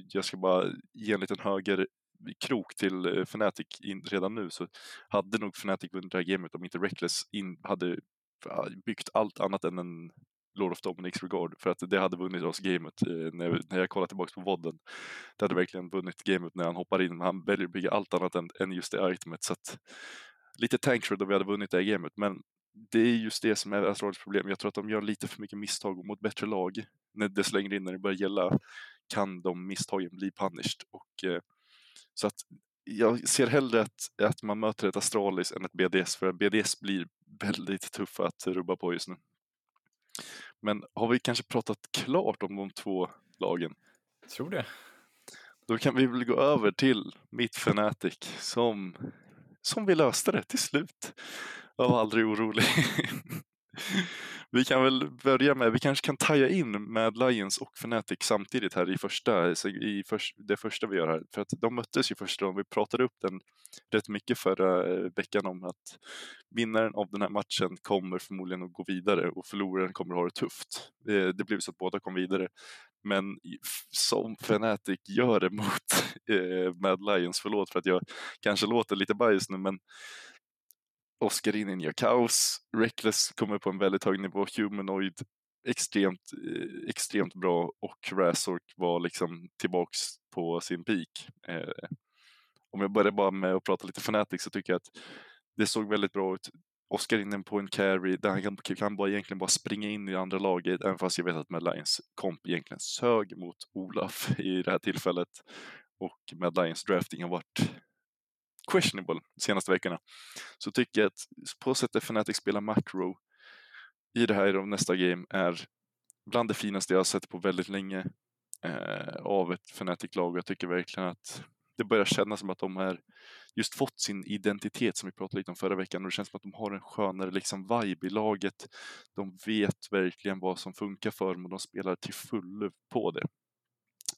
jag ska bara ge en liten höger krok till eh, Fnatic in, redan nu så hade nog Fnatic vunnit det här gamet om inte Reckless in, hade byggt allt annat än en Lord of Dominics Regard för att det hade vunnit oss gamet eh, när, när jag kollar tillbaka på vodden. Det hade verkligen vunnit gamet när han hoppar in, men han väljer att bygga allt annat än, än just det itemet. Så att, lite tankshred om vi hade vunnit det här gamet, men det är just det som är Astralis problem. Jag tror att de gör lite för mycket misstag mot bättre lag. När desto längre in när det börjar gälla kan de misstagen bli punished och eh, så att jag ser hellre att, att man möter ett Astralis än ett BDS, för BDS blir väldigt tuffa att rubba på just nu. Men har vi kanske pratat klart om de två lagen? Jag tror det. Då kan vi väl gå över till mitt Fnatic som, som vi löste det till slut. Jag var aldrig orolig. vi kan väl börja med, vi kanske kan taja in Mad Lions och Fnatic samtidigt här i första, i för, det första vi gör här. För att de möttes ju första gången, vi pratade upp den rätt mycket förra eh, veckan om att vinnaren av den här matchen kommer förmodligen att gå vidare och förloraren kommer att ha det tufft. Det, det blev så att båda kom vidare. Men som Fnatic gör det mot eh, Mad Lions, förlåt för att jag kanske låter lite bias nu, men Oscarinin gör kaos, Reckless kommer på en väldigt hög nivå, Humanoid extremt, eh, extremt bra och Razork var liksom tillbaks på sin peak. Eh, om jag börjar bara med att prata lite Fnatic så tycker jag att det såg väldigt bra ut. Oskar in på en carry där han kan, kan bara, egentligen bara springa in i andra laget, även fast jag vet att Mad Lions komp egentligen sög mot Olaf i det här tillfället. Och Mad Lions drafting har varit questionable de senaste veckorna. Så tycker jag att på sättet Fnatic spelar macro i det här och nästa game är bland det finaste jag har sett på väldigt länge eh, av ett Fnatic-lag. Jag tycker verkligen att det börjar kännas som att de har just fått sin identitet som vi pratade lite om förra veckan och det känns som att de har en skönare liksom vibe i laget. De vet verkligen vad som funkar för dem och de spelar till fullo på det.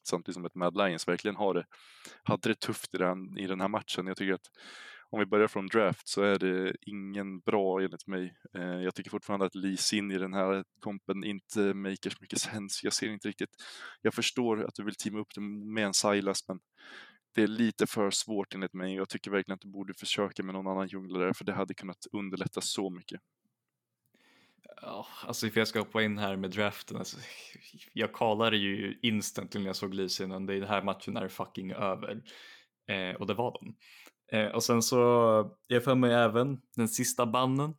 Samtidigt som ett Mad Lions verkligen har det, hade det tufft i den, i den här matchen. Jag tycker att om vi börjar från draft så är det ingen bra enligt mig. Eh, jag tycker fortfarande att Lee Sin i den här kompen inte maker så mycket sens. Jag ser inte riktigt. Jag förstår att du vill teama upp det med en Silas, men det är lite för svårt enligt mig. Jag tycker verkligen att du borde försöka med någon annan djunglare för det hade kunnat underlätta så mycket. Ja, alltså ifall jag ska hoppa in här med draften, alltså, jag kallade ju instant när jag såg Lysinan, det är den här matchen är fucking över. Eh, och det var den. Eh, och sen så, jag för mig även den sista bannen.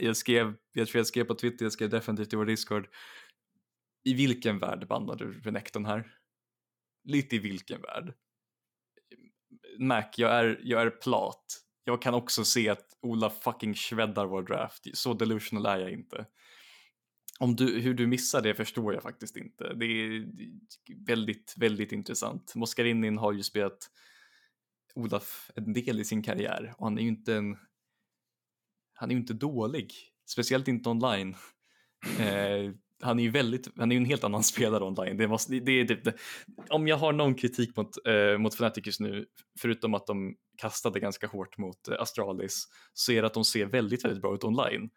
Jag skrev, jag tror jag skrev på Twitter, jag skrev definitivt i vår Discord. I vilken värld bannade du Renekton här? Lite i vilken värld? Mac, jag är, jag är plat. Jag kan också se att Ola fucking shreddar vår draft. Så delusional är jag inte. Om du, hur du missar det förstår jag faktiskt inte. Det är väldigt, väldigt intressant. Moskarinin har ju spelat Olaf en del i sin karriär och han är ju inte en han är ju inte dålig, speciellt inte online. Eh, han är ju väldigt, han är ju en helt annan spelare online. Det måste, det, det, det, om jag har någon kritik mot, eh, mot Fnatic just nu, förutom att de kastade ganska hårt mot eh, Astralis, så är det att de ser väldigt, väldigt bra ut online.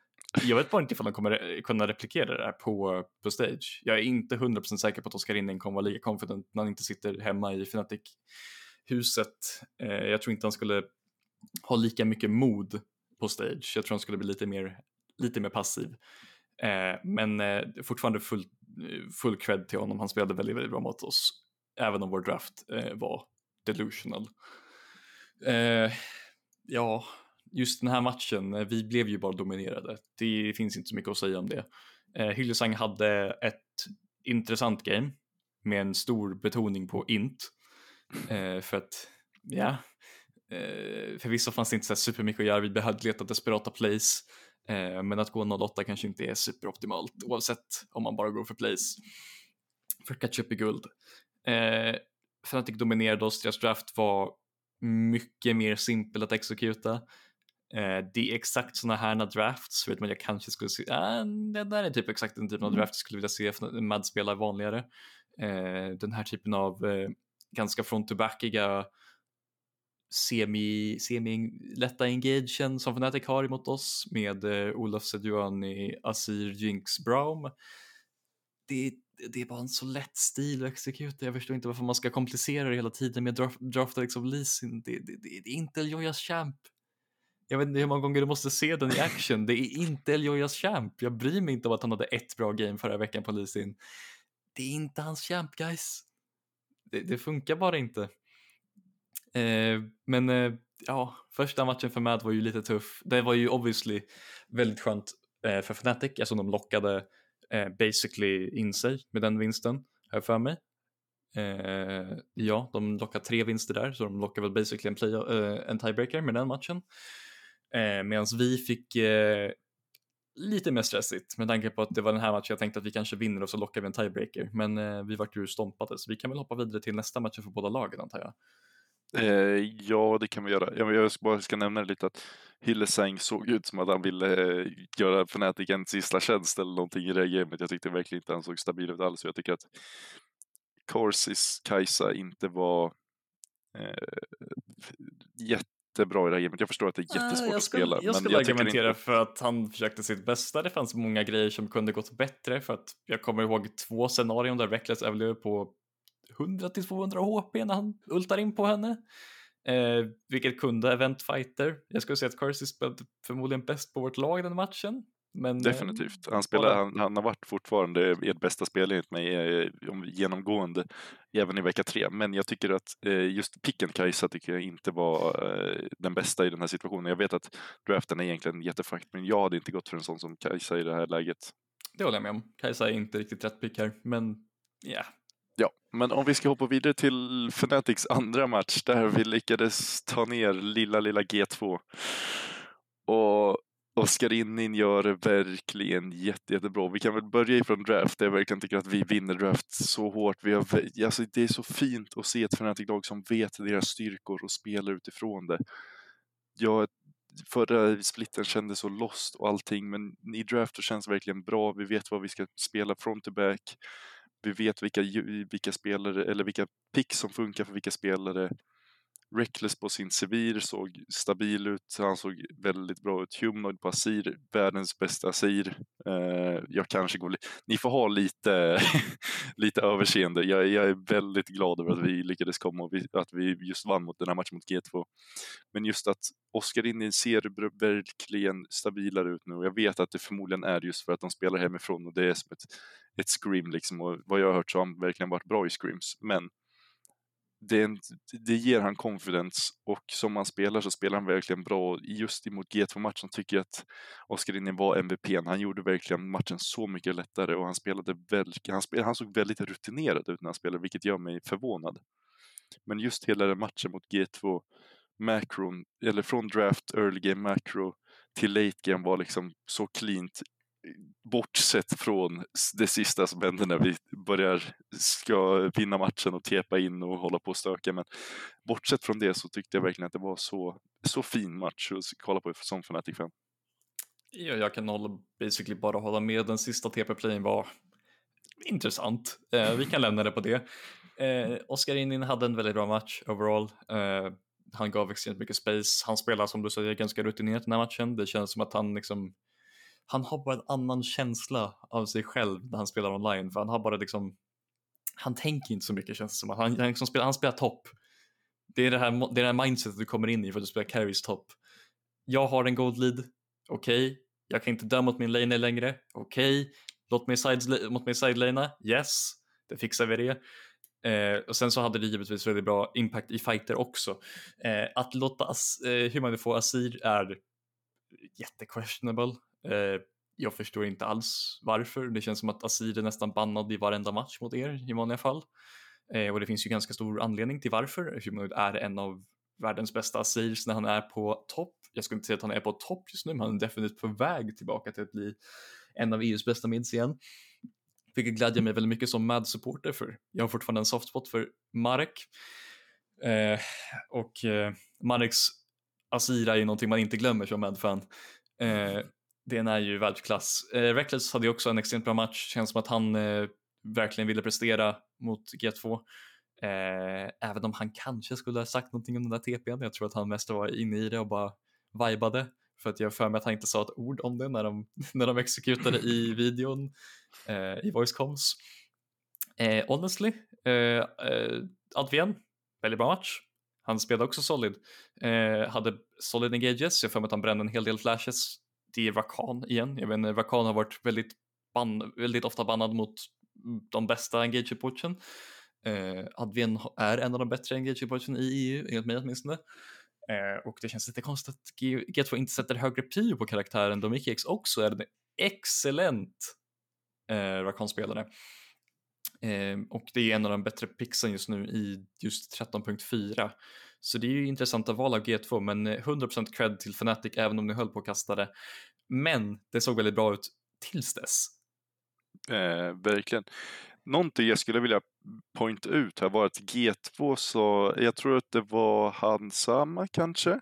Jag vet bara inte ifall de kommer eh, kunna replikera det här på, på stage. Jag är inte 100% säker på att Oskar Rinning kommer vara lika confident när han inte sitter hemma i Fnatic-huset. Eh, jag tror inte han skulle ha lika mycket mod på stage. Jag tror han skulle bli lite mer, lite mer passiv. Eh, men eh, fortfarande full, eh, full cred till honom. Han spelade väldigt, väldigt bra mot oss. Även om vår draft eh, var delusional. Eh, ja, just den här matchen, eh, vi blev ju bara dominerade. Det finns inte så mycket att säga om det. Eh, Hyljesang hade ett intressant game med en stor betoning på int. Eh, för att, ja, eh, förvisso fanns det inte så supermycket att göra. Vi behövde leta desperata plays. Eh, men att gå 08 kanske inte är superoptimalt oavsett om man bara går för place. För att catch up i guld. Eh, Fnatic dominerade oss, deras draft var mycket mer simpel att exekuta. Eh, det är exakt sådana här drafts, vet man jag kanske skulle se, äh, det där är typ exakt den typen av mm. draft jag skulle vilja se Mad spela vanligare. Eh, den här typen av eh, ganska front-to-backiga semi, semi lätta engagen som Fnatic har emot oss med Olof Seduani, Asir, Jinx, Braum. Det, det är bara en så lätt stil att exekuta. Jag förstår inte varför man ska komplicera det hela tiden med draft, drafta liksom leasing. Det, det, det, det är inte Eljojas champ. Jag vet inte hur många gånger du måste se den i action. Det är inte Eljojas champ. Jag bryr mig inte om att han hade ett bra game förra veckan på leasing. Det är inte hans champ guys. Det, det funkar bara inte. Eh, men eh, ja, första matchen för Mad var ju lite tuff. Det var ju obviously väldigt skönt eh, för Fnatic eftersom de lockade eh, basically in sig med den vinsten, här för mig. Eh, ja, de lockar tre vinster där, så de lockar väl basically en, play, eh, en tiebreaker med den matchen. Eh, Medan vi fick eh, lite mer stressigt med tanke på att det var den här matchen jag tänkte att vi kanske vinner och så lockar vi en tiebreaker. Men eh, vi vart ju stompade så vi kan väl hoppa vidare till nästa match för båda lagen antar jag. Eh, ja, det kan vi göra. Jag, jag bara ska nämna lite att Hillesang såg ut som att han ville eh, göra Fnatic en sista tjänst eller någonting i det här gamet. Jag tyckte verkligen inte han såg stabil ut alls. Jag tycker att Corsis Kajsa inte var eh, jättebra i det här gamet. Jag förstår att det är jättesvårt jag att spela. Jag skulle argumentera inte... för att han försökte sitt bästa. Det fanns många grejer som kunde gått bättre för att jag kommer ihåg två scenarion där Reckless överlever på 100 till 200 HP när han ultar in på henne. Eh, vilket kunde event fighter. Jag skulle säga att Curse spelade förmodligen bäst på vårt lag den matchen. Men, eh, Definitivt. Han, spelar, han, han, har varit fortfarande ert bästa spelare enligt mig eh, genomgående även i vecka tre. Men jag tycker att eh, just picken Kajsa tycker jag inte var den bästa i den här situationen. Jag vet att draften är egentligen jättefight, men jag hade inte gått för en sån som Kajsa i det här läget. Det håller jag med om. Kajsa är inte riktigt rätt pick här, men ja, yeah. Ja, men om vi ska hoppa vidare till Fnatics andra match där vi lyckades ta ner lilla, lilla G2. Och Oskar Innin gör det verkligen jätte, jättebra. Vi kan väl börja ifrån draft, där jag verkligen tycker att vi vinner draft så hårt. Vi har, alltså det är så fint att se ett Fnatic-lag som vet deras styrkor och spelar utifrån det. Jag, förra splitten kändes så lost och allting, men i draft känns det verkligen bra. Vi vet vad vi ska spela front to back. Vi vet vilka, vilka spelare, eller vilka pick som funkar för vilka spelare. Reckless på sin Sevir såg stabil ut, han såg väldigt bra ut. Humanoid på Asir, världens bästa Asir. Eh, jag kanske går Ni får ha lite, lite överseende. Jag, jag, är väldigt glad över att vi lyckades komma och vi, att vi just vann mot den här matchen mot G2. Men just att Oskar Innin ser verkligen stabilare ut nu och jag vet att det förmodligen är just för att de spelar hemifrån och det är som ett, ett scream liksom och vad jag har hört så har han verkligen varit bra i screams. Men det, det ger han confidence och som han spelar så spelar han verkligen bra. Just emot G2-matchen tycker jag att Oskar Linné var MVP. Han gjorde verkligen matchen så mycket lättare och han spelade väldigt, han, spel, han såg väldigt rutinerad ut när han spelade, vilket gör mig förvånad. Men just hela den matchen mot G2, macron, eller från draft, early game macro till late game var liksom så cleant bortsett från det sista som händer när vi börjar ska vinna matchen och tepa in och hålla på och stöka. Men bortsett från det så tyckte jag verkligen att det var så, så fin match att kolla på som Fnatic fan. Ja, jag kan hålla, basically bara hålla med. Den sista TP-playen var intressant. Eh, vi kan lämna det på det. Eh, Oskar Inin hade en väldigt bra match overall. Eh, han gav extremt mycket space. Han spelar som du säger ganska rutinerat den här matchen. Det känns som att han liksom han har bara en annan känsla av sig själv när han spelar online för han har bara liksom han tänker inte så mycket känns det som. Han, han, liksom spelar, han spelar topp. Det är det här, det är det här mindsetet du kommer in i för att du spelar carries topp. Jag har en gold lead, okej. Okay. Jag kan inte dö mot min lane längre, okej. Okay. Låt mig, side, mot mig sidelana, yes. Det fixar vi det. Eh, och sen så hade det givetvis väldigt bra impact i fighter också. Eh, att låta As eh, hur man får Asir är jättequestionable. Eh, jag förstår inte alls varför. Det känns som att Asir är nästan bannad i varenda match mot er i vanliga fall. Eh, och det finns ju ganska stor anledning till varför. Humanoid är en av världens bästa Asirs när han är på topp. Jag skulle inte säga att han är på topp just nu, men han är definitivt på väg tillbaka till att bli en av EUs bästa mids igen. Vilket glädjer mig väldigt mycket som MAD-supporter för jag har fortfarande en softspot för Marek. Eh, och eh, Mareks Asira är ju någonting man inte glömmer som MAD-fan. Eh, den är ju världsklass. Eh, Reckless hade ju också en extremt bra match, känns som att han eh, verkligen ville prestera mot G2. Eh, även om han kanske skulle ha sagt någonting om den där TPn. Jag tror att han mest var inne i det och bara vibade. För att jag för mig att han inte sa ett ord om det när de, när de exekutade i videon eh, i voicecoms. Eh, honestly, eh, eh, Advien, väldigt bra match. Han spelade också solid. Eh, hade solid engages, jag för mig att han brände en hel del flashes det är Rakan igen. Jag menar, Rakan har varit väldigt, ban väldigt ofta bannad mot de bästa engage reportsen. Eh, Advien är en av de bättre engage reportsen i EU, enligt mig åtminstone. Eh, och det känns lite konstigt att G2 inte sätter högre prio på karaktären då Mickey X också är en excellent eh, Rakan-spelare. Eh, och det är en av de bättre pixen just nu i just 13.4. Så det är ju intressanta val av G2, men 100% eh, cred till Fnatic även om ni höll på att kasta det. Men det såg väldigt bra ut tills dess. Eh, verkligen. Någonting jag skulle vilja pointa ut här var att G2 så, jag tror att det var Hansama kanske,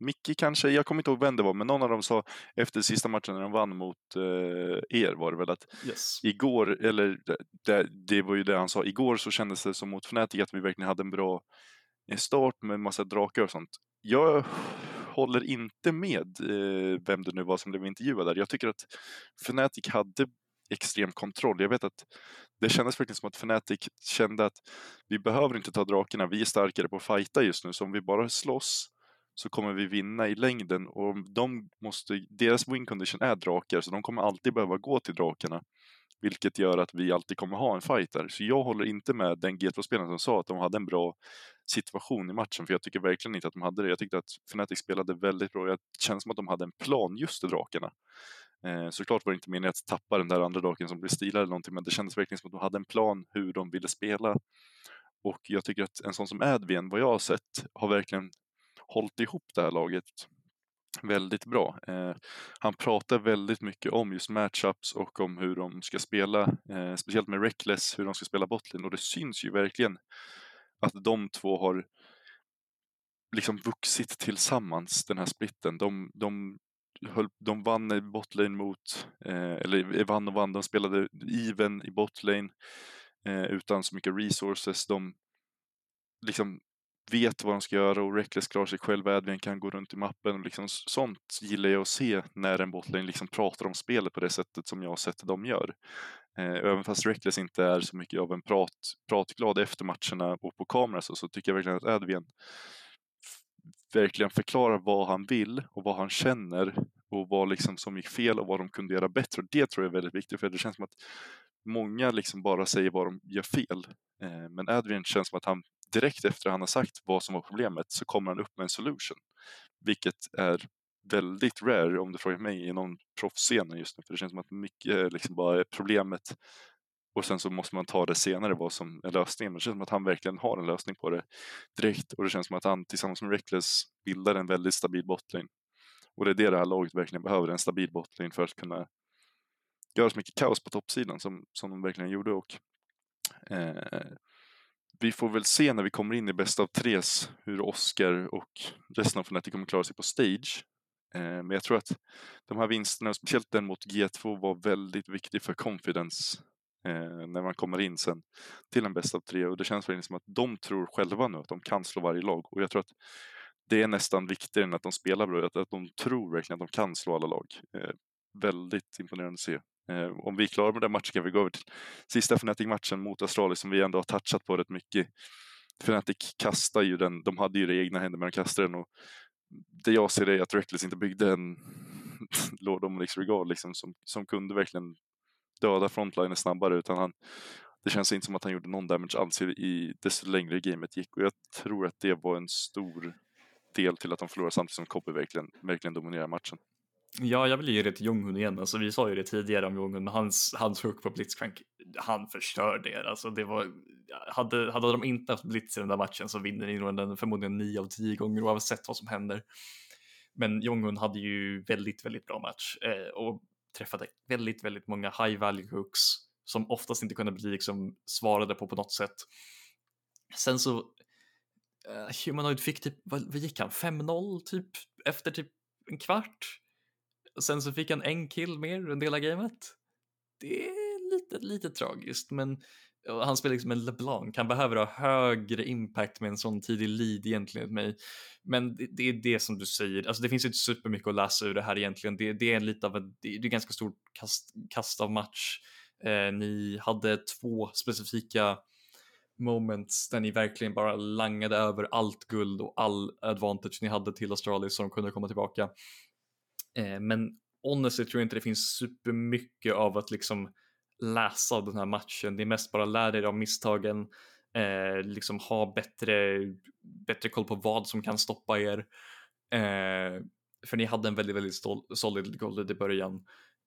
Micke kanske, jag kommer inte ihåg vem det var, men någon av dem sa efter sista matchen när de vann mot eh, er var det väl att yes. igår, eller det, det, var ju det han sa, igår så kändes det som mot Fnatic att vi verkligen hade en bra start med massa drakar och sånt. Jag håller inte med eh, vem det nu var som blev intervjuad där. Jag tycker att Fnatic hade extrem kontroll. Jag vet att det kändes verkligen som att Fnatic kände att vi behöver inte ta drakarna, vi är starkare på att fighta just nu, så om vi bara slåss så kommer vi vinna i längden och de måste, deras win condition är drakar så de kommer alltid behöva gå till drakarna. Vilket gör att vi alltid kommer ha en fight där. Så jag håller inte med den G2-spelaren som sa att de hade en bra situation i matchen, för jag tycker verkligen inte att de hade det. Jag tyckte att Fnatic spelade väldigt bra. Det känns som att de hade en plan just till drakarna. Eh, såklart var det inte meningen att tappa den där andra draken som blev stilad eller någonting, men det kändes verkligen som att de hade en plan hur de ville spela. Och jag tycker att en sån som Advien, vad jag har sett, har verkligen hållit ihop det här laget väldigt bra. Eh, han pratar väldigt mycket om just matchups och om hur de ska spela, eh, speciellt med Reckless, hur de ska spela botlane och det syns ju verkligen att de två har liksom vuxit tillsammans den här splitten. De, de, höll, de vann i botlane mot, eh, eller vann och vann, de spelade even i botlane eh, utan så mycket resources. De liksom vet vad de ska göra och Reckless klarar sig själv, Adrian kan gå runt i mappen och liksom sånt gillar jag att se när en botlane liksom pratar om spelet på det sättet som jag har sett de gör. Eh, även fast Reckless inte är så mycket av en prat, pratglad efter matcherna och på kamera så, så tycker jag verkligen att Adrian verkligen förklarar vad han vill och vad han känner och vad liksom som gick fel och vad de kunde göra bättre. Och det tror jag är väldigt viktigt för det känns som att många liksom bara säger vad de gör fel. Eh, men Adrian känns som att han direkt efter han har sagt vad som var problemet så kommer han upp med en solution. Vilket är väldigt rare om du frågar mig inom proffsscenen just nu. För det känns som att mycket eh, liksom bara är problemet och sen så måste man ta det senare vad som är lösningen. Det känns som att han verkligen har en lösning på det direkt och det känns som att han tillsammans med Reckless bildar en väldigt stabil bottling. Och det är det det här laget verkligen behöver, en stabil bottling för att kunna göra så mycket kaos på toppsidan som, som de verkligen gjorde. Och, eh, vi får väl se när vi kommer in i bäst av tres hur Oscar och resten av Fnatic kommer klara sig på stage. Eh, men jag tror att de här vinsterna, speciellt den mot G2, var väldigt viktig för confidence eh, när man kommer in sen till en bäst av tre. Och det känns verkligen som att de tror själva nu att de kan slå varje lag. Och jag tror att det är nästan viktigare än att de spelar bra, att, att de tror verkligen att de kan slå alla lag. Eh, väldigt imponerande att se. Eh, om vi är klara med den matchen kan vi gå över till sista Fnatic-matchen mot Australien som vi ändå har touchat på rätt mycket. Fnatic kastar ju den, de hade ju det i egna händer men de kastade den och det jag ser är att Reckless inte byggde en Lord Omelix Regard liksom, som, som kunde verkligen döda frontliner snabbare utan han det känns inte som att han gjorde någon damage alls i desto längre gamet gick och jag tror att det var en stor del till att de förlorade samtidigt som Copy verkligen, verkligen dominerar matchen. Ja, jag vill ge det till Jonghun igen. Alltså, vi sa ju det tidigare om Jonghun, men hans, hans hook på Blitzcrank, han förstörde er. Alltså, det var, hade, hade de inte haft Blitz i den där matchen så vinner ni den förmodligen 9 av 10 gånger oavsett vad som händer. Men Jonghun hade ju väldigt, väldigt bra match eh, och träffade väldigt, väldigt många high value hooks som oftast inte kunde bli liksom svarade på på något sätt. Sen så eh, Humanoid fick typ, vad, vad gick han, 5-0 typ efter typ en kvart? Sen så fick han en kill mer under hela gamet. Det är lite, lite tragiskt, men han spelar liksom en LeBlanc. Han behöver ha högre impact med en sån tidig lead egentligen mig. Men det, det, är det som du säger, alltså det finns inte supermycket att läsa ur det här egentligen. Det, det är lite av en, det är ganska stor kast, kast av match. Eh, ni hade två specifika moments där ni verkligen bara langade över allt guld och all advantage ni hade till Astralis så de kunde komma tillbaka. Eh, men honestly tror jag inte det finns supermycket av att liksom läsa av den här matchen. Det är mest bara lära er av misstagen, eh, liksom ha bättre, bättre koll på vad som kan stoppa er. Eh, för ni hade en väldigt, väldigt solid goal i början.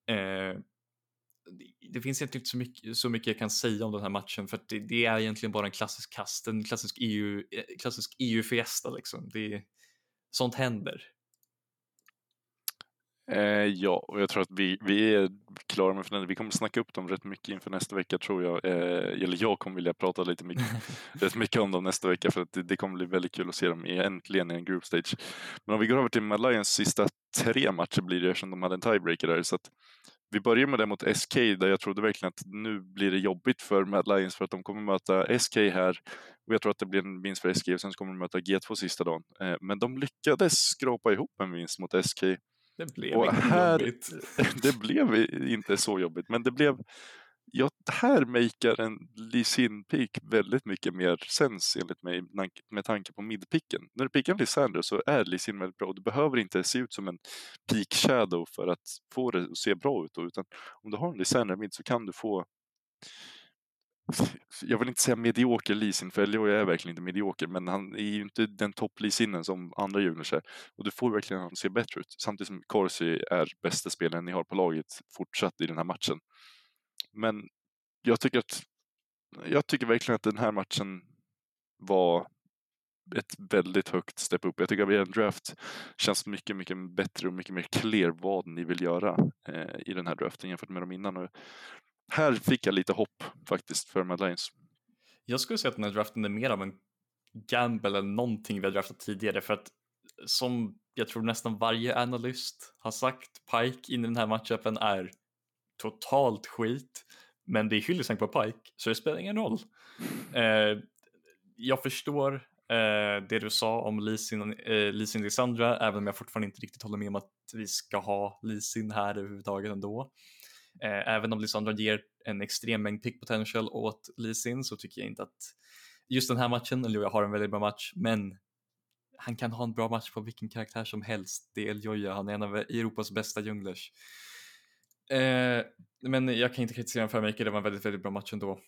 Eh, det finns inte så mycket, så mycket jag kan säga om den här matchen för det, det, är egentligen bara en klassisk kast, en klassisk EU-fiesta. Eh, klassisk EU-fiesta liksom. Det, sånt händer. Eh, ja, och jag tror att vi, vi är klara med för Vi kommer snacka upp dem rätt mycket inför nästa vecka tror jag. Eh, eller jag kommer vilja prata lite mycket, rätt mycket om dem nästa vecka för att det, det, kommer bli väldigt kul att se dem äntligen i en group stage. Men om vi går över till Mad Lions sista tre matcher blir det eftersom de hade en tiebreaker där. Så att vi börjar med det mot SK där jag trodde verkligen att nu blir det jobbigt för Mad Lions för att de kommer möta SK här och jag tror att det blir en vinst för SK och sen kommer de möta G2 sista dagen. Eh, men de lyckades skrapa ihop en vinst mot SK det blev och inte här, jobbigt. det blev inte så jobbigt, men det blev Ja, här makear en Lee Sin-pick väldigt mycket mer sens enligt mig med tanke på midpicken. När du pickar en Lysander så är Lee Sin väldigt bra. Du behöver inte se ut som en peak shadow för att få det att se bra ut. Då, utan om du har en Lysander mid så kan du få jag vill inte säga medioker leasing, för Elioy är verkligen inte medioker, men han är ju inte den topp som andra juniors är. Och du får verkligen honom att se bättre ut, samtidigt som Corsi är bästa spelaren ni har på laget fortsatt i den här matchen. Men jag tycker att jag tycker verkligen att den här matchen var ett väldigt högt step upp. Jag tycker att er draft känns mycket, mycket bättre och mycket mer clear vad ni vill göra eh, i den här draften jämfört med de innan. Och här fick jag lite hopp faktiskt för Mad Lions. Jag skulle säga att den här draften är mer av en gamble än någonting vi har draftat tidigare för att som jag tror nästan varje analyst har sagt, Pike in i den här matchupen är totalt skit. Men det är hyllesänk på Pike, så det spelar ingen roll. Eh, jag förstår eh, det du sa om Lisin, eh, Lisin Lissandra, även om jag fortfarande inte riktigt håller med om att vi ska ha Lisin här överhuvudtaget ändå. Eh, även om Lisandro ger en extrem mängd pick potential åt Lisin så tycker jag inte att just den här matchen, Elioja har en väldigt bra match, men han kan ha en bra match på vilken karaktär som helst. Det är Elioja, han är en av Europas bästa junglers. Eh, men jag kan inte kritisera honom för mycket, det var en väldigt, väldigt bra match ändå.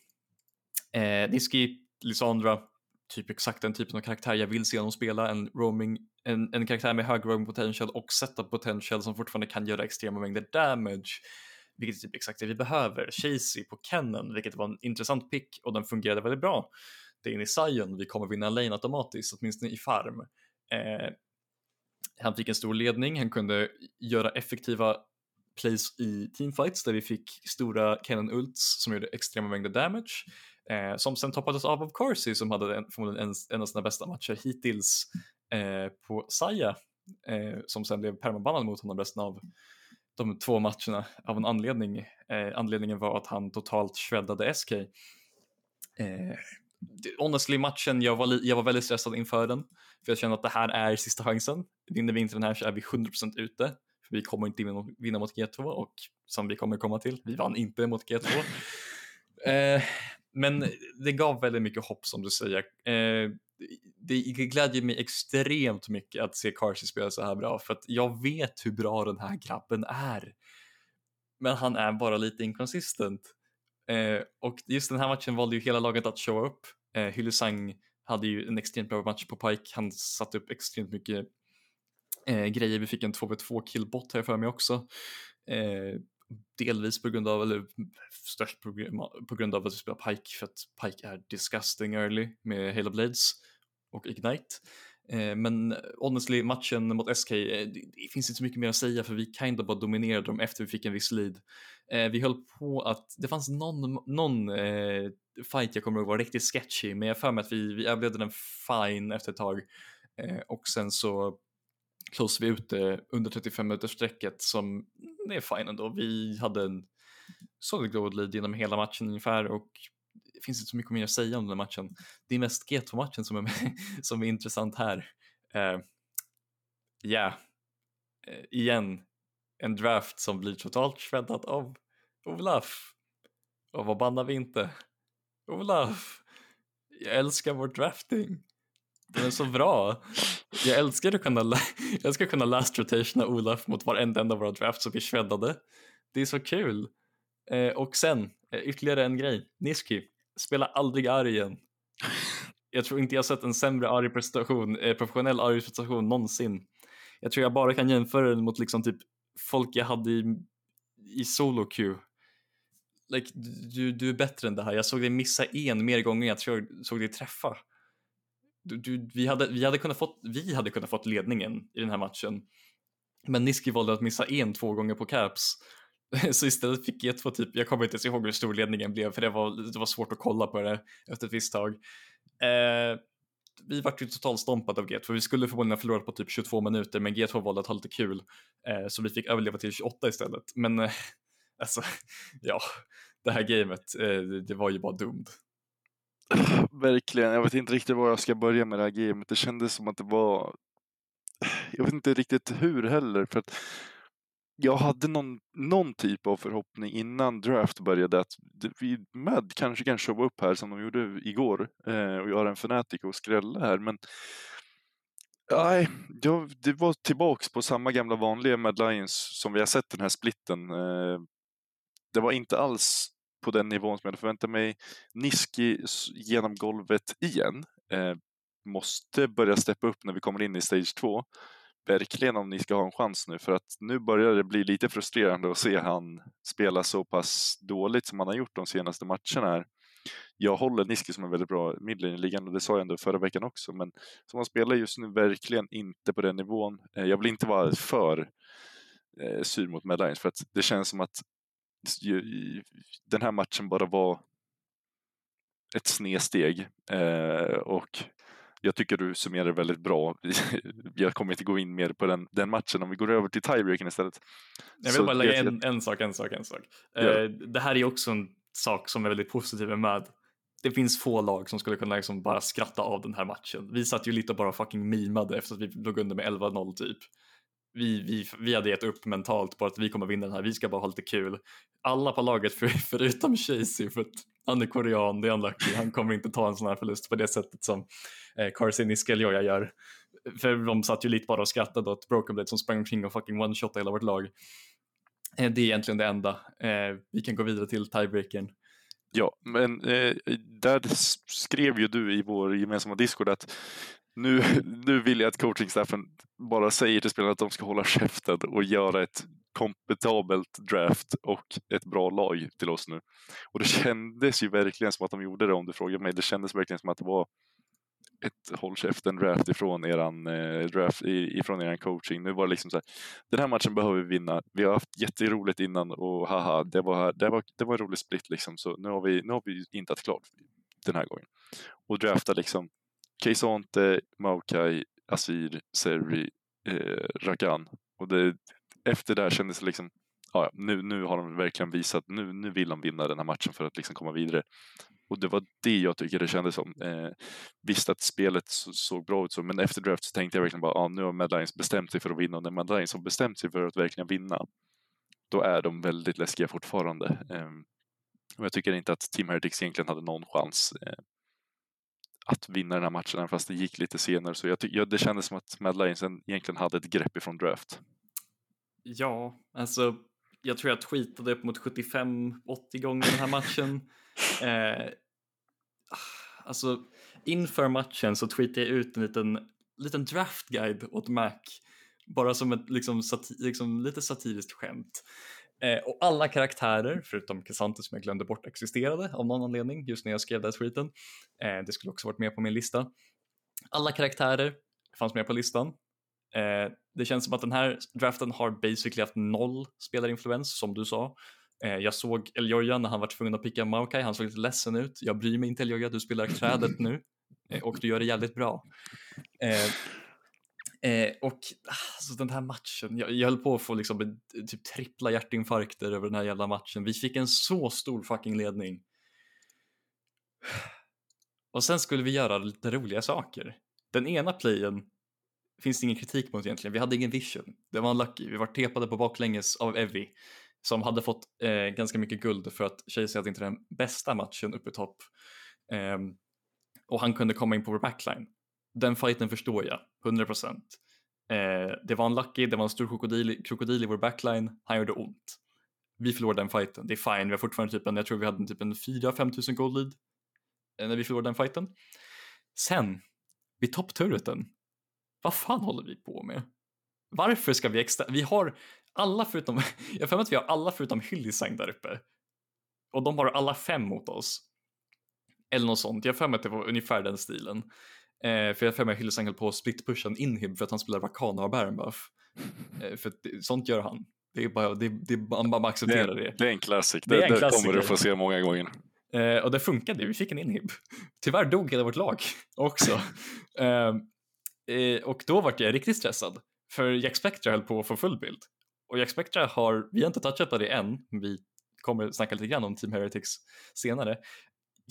Eh, Niski, Lisandra, typ exakt den typen av karaktär jag vill se honom spela, en roaming, en, en karaktär med hög roaming potential och setup potential som fortfarande kan göra extrema mängder damage vilket är typ exakt det vi behöver. Chasey på Kennen, vilket var en intressant pick och den fungerade väldigt bra. Det är in i Zion, vi kommer vinna lane automatiskt, åtminstone i farm. Eh, han fick en stor ledning, han kunde göra effektiva plays i teamfights där vi fick stora Kennen ults som gjorde extrema mängder damage. Eh, som sen toppades av av Corsi som hade en, förmodligen en, en av sina bästa matcher hittills eh, på Saya eh, som sen blev permabannad mot honom resten av de två matcherna av en anledning. Eh, anledningen var att han totalt shreddade SK. Eh, honestly matchen, jag var, jag var väldigt stressad inför den. För jag kände att det här är sista chansen. Vinner vi inte den här så är vi 100% ute. För vi kommer inte vinna mot G2 och som vi kommer komma till, vi vann inte mot G2. eh, men det gav väldigt mycket hopp som du säger. Eh, det glädjer mig extremt mycket att se Carsey spela så här bra för att jag vet hur bra den här grabben är. Men han är bara lite inkonsistent. Eh, och just den här matchen valde ju hela laget att show upp. Eh, Hylesang hade ju en extremt bra match på Pike. Han satte upp extremt mycket eh, grejer. Vi fick en 2v2 killbot här för mig också. Eh, delvis på grund av, eller störst på grund av att vi spelar Pike för att Pike är disgusting early med Halo Blades och Ignite. Eh, men honestly, matchen mot SK, eh, det finns inte så mycket mer att säga för vi kind of bara dominerade dem efter vi fick en viss lead. Eh, vi höll på att, det fanns någon, någon eh, fight jag kommer ihåg var riktigt sketchy, men jag för mig att vi, vi överlevde den fine efter ett tag. Eh, och sen så close vi ut eh, under 35 minuters sträcket som är fine ändå. Vi hade en solid goal lead genom hela matchen ungefär och det finns inte så mycket mer att säga om den matchen. Det är mest G2-matchen som är, som är intressant här. Uh, yeah. uh, igen, en draft som blir totalt shreddat av Olaf. Och vad bannar vi inte? Olaf, jag älskar vår drafting. Den är så bra. Jag älskar att kunna, jag ska kunna last rotationa Olaf mot varenda en av våra drafts som blir shreddade. Det är så kul. Eh, och sen, eh, ytterligare en grej. Niski, spela aldrig arg igen. Jag tror inte jag sett en sämre arg-prestation, eh, professionell arg-prestation någonsin. Jag tror jag bara kan jämföra den mot liksom typ folk jag hade i, i solo queue. like, du, du är bättre än det här. Jag såg dig missa en mer gånger jag tror jag såg dig träffa. Du, du, vi, hade, vi, hade kunnat fått, vi hade kunnat fått ledningen i den här matchen. Men Niski valde att missa en två gånger på caps. Så istället fick G2 typ, jag kommer inte ens ihåg hur stor ledningen blev för det var, det var svårt att kolla på det efter ett visst tag. Eh, vi vart ju totalstompade av G2, vi skulle förmodligen ha förlorat på typ 22 minuter men G2 valde att ha lite kul eh, så vi fick överleva till 28 istället. Men eh, alltså, ja, det här gamet, eh, det var ju bara dumt. Verkligen, jag vet inte riktigt var jag ska börja med det här gamet. Det kändes som att det var, jag vet inte riktigt hur heller. För att jag hade någon, någon typ av förhoppning innan draft började att vi med kanske kan showa upp här som de gjorde igår eh, och göra en Fnatic och skrälla här. Men nej, jag, det var tillbaks på samma gamla vanliga Mad Lions som vi har sett den här splitten. Eh, det var inte alls på den nivån som jag hade förväntat mig. Niski genom golvet igen. Eh, måste börja steppa upp när vi kommer in i stage 2 verkligen om ni ska ha en chans nu för att nu börjar det bli lite frustrerande att se han spela så pass dåligt som han har gjort de senaste matcherna här. Jag håller Niski som en väldigt bra midlane och det sa jag ändå förra veckan också men som han spelar just nu verkligen inte på den nivån. Eh, jag vill inte vara för eh, sur mot Medlines för att det känns som att den här matchen bara var ett snedsteg eh, och jag tycker du summerar väldigt bra. Jag kommer inte gå in mer på den, den matchen om vi går över till tiebreaken istället. Jag vill Så bara lägga en, en sak, en sak, en sak. Ja. Uh, det här är också en sak som är väldigt positiv med. Det finns få lag som skulle kunna liksom bara skratta av den här matchen. Vi satt ju lite och bara fucking mimade efter att vi låg under med 11-0 typ. Vi, vi, vi hade gett upp mentalt på att vi kommer vinna den här, vi ska bara ha lite kul. Alla på laget för, förutom Chasey för att han är korean, det är unlucky, han kommer inte ta en sån här förlust på det sättet som eh, Carson Iskeljoja gör. För de satt ju lite bara och skrattade åt Broken Blade som sprang omkring och fucking one-shotade hela vårt lag. Eh, det är egentligen det enda. Eh, vi kan gå vidare till tiebreakern. Ja, men eh, där skrev ju du i vår gemensamma Discord att nu, nu vill jag att coachingstaffen bara säger till spelarna att de ska hålla käften och göra ett kompetabelt draft och ett bra lag till oss nu. Och det kändes ju verkligen som att de gjorde det om du frågar mig. Det kändes verkligen som att det var ett håll käften draft ifrån eran, eh, draft, ifrån eran coaching. Nu var det liksom så här, den här matchen behöver vi vinna. Vi har haft jätteroligt innan och haha, det var, det var, det var en rolig split liksom. Så nu har vi, nu har vi inte haft klart den här gången. Och drafta liksom Keisante, Maokai, Asir, Serri, eh, Rakan. Och det, efter det här kändes det liksom, ja, nu, nu har de verkligen visat, nu, nu vill de vinna den här matchen för att liksom komma vidare. Och det var det jag tycker det kändes som. Eh, visst att spelet såg bra ut så, men efter draft så tänkte jag verkligen bara, ah, nu har Mad Lions bestämt sig för att vinna och när Mad Lions har bestämt sig för att verkligen vinna, då är de väldigt läskiga fortfarande. Eh, och jag tycker inte att Team Heretics egentligen hade någon chans eh, att vinna den här matchen, även fast det gick lite senare. Så jag, jag, det kändes som att Mad Lions egentligen hade ett grepp ifrån draft. Ja, alltså jag tror jag tweetade upp mot 75-80 gånger den här matchen. eh, alltså inför matchen så tweetade jag ut en liten, liten draftguide åt Mac. Bara som ett liksom, sati liksom, lite satiriskt skämt. Eh, och alla karaktärer, förutom Cassante som jag glömde bort existerade av någon anledning just när jag skrev den tweeten. Eh, det skulle också varit med på min lista. Alla karaktärer fanns med på listan. Eh, det känns som att den här draften har basically haft noll spelarinfluens som du sa. Jag såg Eljoja när han var tvungen att picka Maokai, han såg lite ledsen ut. Jag bryr mig inte Eljoja, du spelar trädet nu och du gör det jävligt bra. Eh, och alltså den här matchen, jag, jag höll på att få liksom typ trippla hjärtinfarkter över den här jävla matchen. Vi fick en så stor fucking ledning. Och sen skulle vi göra lite roliga saker. Den ena playen finns det ingen kritik mot egentligen. Vi hade ingen vision. Det var en lucky. Vi var tepade på baklänges av Evie som hade fått eh, ganska mycket guld för att Chase hade inte den bästa matchen uppe i topp. Eh, och han kunde komma in på vår backline. Den fighten förstår jag, 100 procent. Eh, det var en lucky, det var en stor krokodil, krokodil i vår backline, han gjorde ont. Vi förlorade den fighten, det är fine, vi har fortfarande typ en, jag tror vi hade typ en 4-5 tusen gold lead eh, när vi förlorade den fighten. Sen, vid toppturreten, vad fan håller vi på med? Varför ska vi extra, vi har alla förutom, jag har att vi har alla förutom Hyllisang där uppe. och de har alla fem mot oss. Eller något sånt, jag har för mig att det var ungefär den stilen. Eh, för jag för mig Hillesang höll på att en inhib för att han spelar Rakana och har Baron buff. Eh, för det, sånt gör han. Det är bara, det, det, man bara accepterar det. Det är en klassik, Det det, en det kommer du få se många gånger. Eh, och det funkade, vi fick en inhib. Tyvärr dog hela vårt lag också. eh, eh, och då vart jag riktigt stressad. För Jack Spectra höll på att få full bild. Och Jack Spectra har, vi har inte touchat på det än, vi kommer snacka lite grann om Team Heretics senare.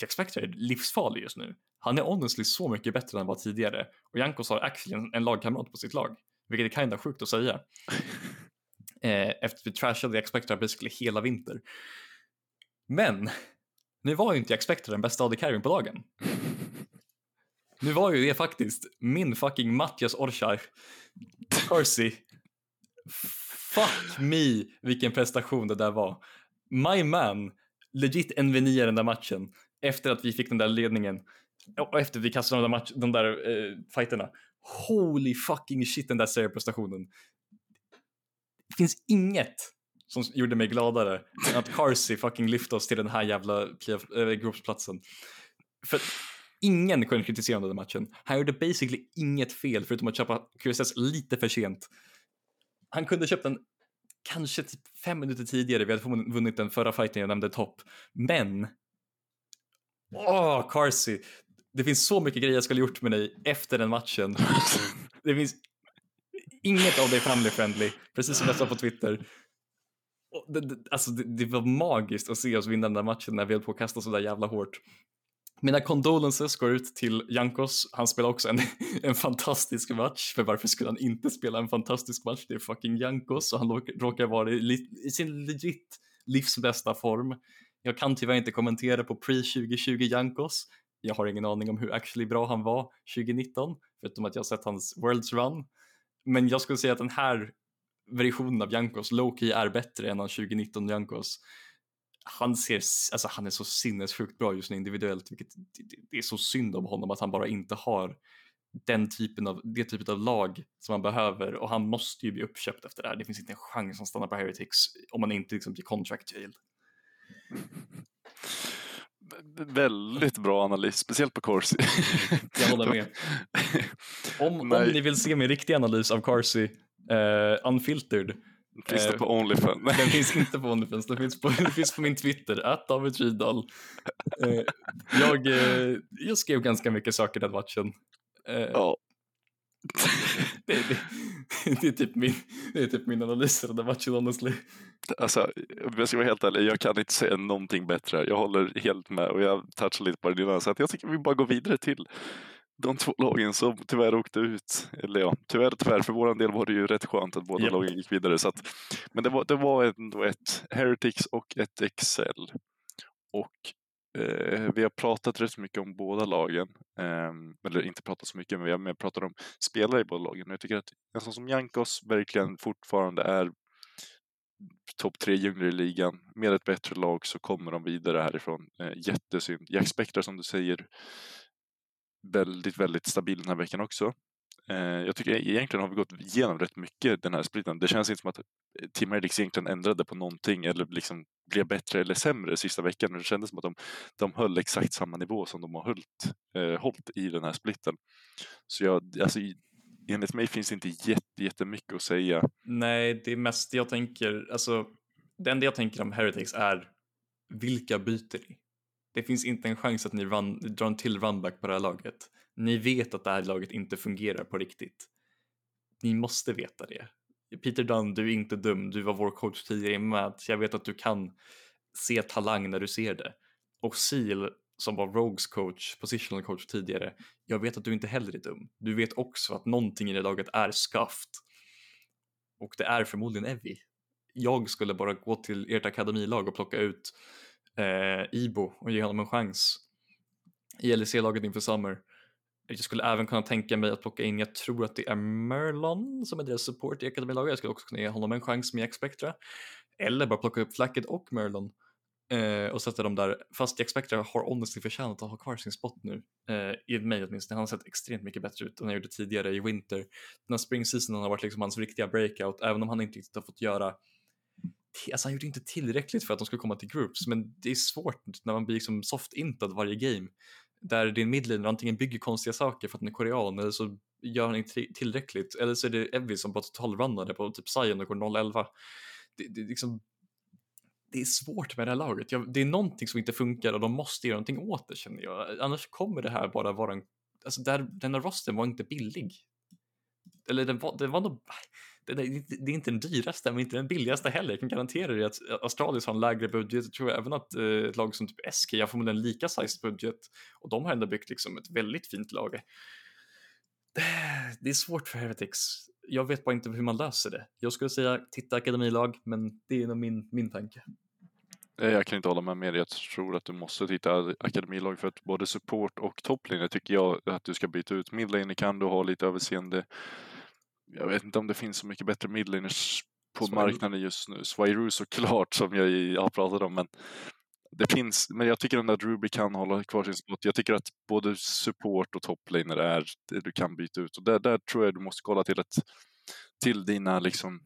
Jack Spectra är livsfarlig just nu. Han är honestly så mycket bättre än han var tidigare. Och Jankos har actually en, en lagkamrat på sitt lag. Vilket är kinda sjukt att säga. Eh, efter att vi trashade Jack Spectra basically hela vinter. Men nu var ju inte Jack den bästa AD carryn på dagen. Nu var ju det faktiskt min fucking Mattias Orchar. Percy. Fuck me vilken prestation det där var. My man legit NV9 den där matchen efter att vi fick den där ledningen och efter vi kastade de där, match, de där eh, fighterna. Holy fucking shit den där serieprestationen. Det finns inget som gjorde mig gladare än att Carsey fucking lyfte oss till den här jävla äh, gruppsplatsen. För ingen kunde kritisera honom den matchen. Han gjorde basically inget fel förutom att köpa QSS lite för sent. Han kunde köpt den kanske typ fem minuter tidigare. Vi hade vunnit den förra fighten jag nämnde topp. Men Åh, Carsey. Det finns så mycket grejer jag skulle gjort med dig efter den matchen. Det finns inget av det är family friendly, precis som jag sa på Twitter. Det, det, alltså det, det var magiskt att se oss vinna den där matchen när vi höll på att kasta så där jävla hårt. Mina condolences går ut till Jankos. Han spelar också en, en fantastisk match. För varför skulle han inte spela en fantastisk match? Det är fucking Jankos och han råkar- vara i, i sin legit livs bästa form. Jag kan tyvärr inte kommentera på pre-2020 Jankos. Jag har ingen aning om hur actually bra han var 2019, förutom att jag sett hans Worlds Run. Men jag skulle säga att den här versionen av Jankos, Loki, är bättre än 2019 Jankos. Han, ser, alltså han är så sinnessjukt bra just nu individuellt, vilket det- det är så synd om honom att han bara inte har den typen av, det typet av lag som han behöver och han måste ju bli uppköpt efter det här. Det finns inte en chans att stanna på Heretics om man inte liksom blir contract jailed. Väldigt bra analys, speciellt på Corsi. Jag håller med. Om, om ni vill se min riktiga analys av Carsey, uh, unfiltered, Finns det Eh, på Onlyfans? den finns inte på OnlyFans, den finns på, den finns på min Twitter, att David Rydahl. Eh, jag, eh, jag skrev ganska mycket saker den matchen. Eh, Ja. det, det, det, är typ min, det är typ min analys av den matchen honestly. Alltså, om jag ska vara helt ärlig, jag kan inte säga någonting bättre. Jag håller helt med och jag touchade lite på det innan. Så att jag tycker vi bara går vidare till de två lagen som tyvärr åkte ut. Eller ja, tyvärr tyvärr. För vår del var det ju rätt skönt att båda Japp. lagen gick vidare. Så att, men det var, det var ändå ett Heretics och ett Excel. Och eh, vi har pratat rätt mycket om båda lagen. Eh, eller inte pratat så mycket, men vi har mer pratat om spelare i båda lagen. Och jag tycker att en sån som Jankos verkligen fortfarande är topp tre djungler i ligan. Med ett bättre lag så kommer de vidare härifrån. Eh, jättesynd. Jack Spector som du säger, väldigt, väldigt stabil den här veckan också. Eh, jag tycker egentligen har vi gått igenom rätt mycket den här splitten. Det känns inte som att eh, Tim Team egentligen ändrade på någonting eller liksom blev bättre eller sämre sista veckan. Det kändes som att de, de höll exakt samma nivå som de har hållit, eh, hållit i den här splitten. Så jag, alltså, enligt mig finns det inte jätte, jättemycket att säga. Nej, det är mest jag tänker, alltså det enda jag tänker om Heretics är vilka byter ni? Det finns inte en chans att ni run, drar en till runback på det här laget. Ni vet att det här laget inte fungerar på riktigt. Ni måste veta det. Peter Dunn, du är inte dum. Du var vår coach tidigare med. Jag vet att du kan se talang när du ser det. Och Seal, som var Rogues coach, positional coach tidigare. Jag vet att du inte heller är dum. Du vet också att någonting i det laget är skaft. Och det är förmodligen Evi. Jag skulle bara gå till ert akademilag och plocka ut eh, Ibo och ge honom en chans i LEC-laget inför Summer. Jag skulle även kunna tänka mig att plocka in, jag tror att det är Merlon som är deras support i akademilaget. Jag skulle också kunna ge honom en chans med Jack Spectra. Eller bara plocka upp Flacket och Merlon eh, och sätta dem där. Fast Jack Spectra har honestly förtjänat att ha kvar sin spot nu. Eh, I mig åtminstone. Han har sett extremt mycket bättre ut än han gjorde tidigare i Winter. Den här spring seasonen har varit liksom hans riktiga breakout, även om han inte riktigt har fått göra alltså han gjorde inte tillräckligt för att de skulle komma till groups, men det är svårt när man blir liksom soft-intad varje game. Där din midlaner antingen bygger konstiga saker för att den är korean eller så gör han inte tillräckligt. Eller så är det Evie som bara totalrunnade på typ Zion och går 0-11. Det, det, liksom, det är svårt med det här laget. Jag, det är någonting som inte funkar och de måste göra någonting åt det känner jag. Annars kommer det här bara vara en... Alltså där, den här rosten var inte billig. Eller den var, den var nog... Det är, det är inte den dyraste, men inte den billigaste heller. Jag kan garantera dig att Astralis har en lägre budget. Jag tror även att eh, ett lag som typ SK har förmodligen en lika sized budget och de har ändå byggt liksom ett väldigt fint lag. Det är svårt för Heretics. Jag vet bara inte hur man löser det. Jag skulle säga titta akademilag, men det är nog min, min tanke. Jag kan inte hålla med mer. Jag tror att du måste titta akademilag för att både support och toplinjer tycker jag att du ska byta ut. Midlane kan du ha lite överseende. Jag vet inte om det finns så mycket bättre midlaners på Swire. marknaden just nu. Swiroo såklart som jag har pratat om men det finns, men jag tycker ändå att Ruby kan hålla kvar sin spot. Jag tycker att både support och toplaner är det du kan byta ut och där, där tror jag du måste kolla till ett till dina liksom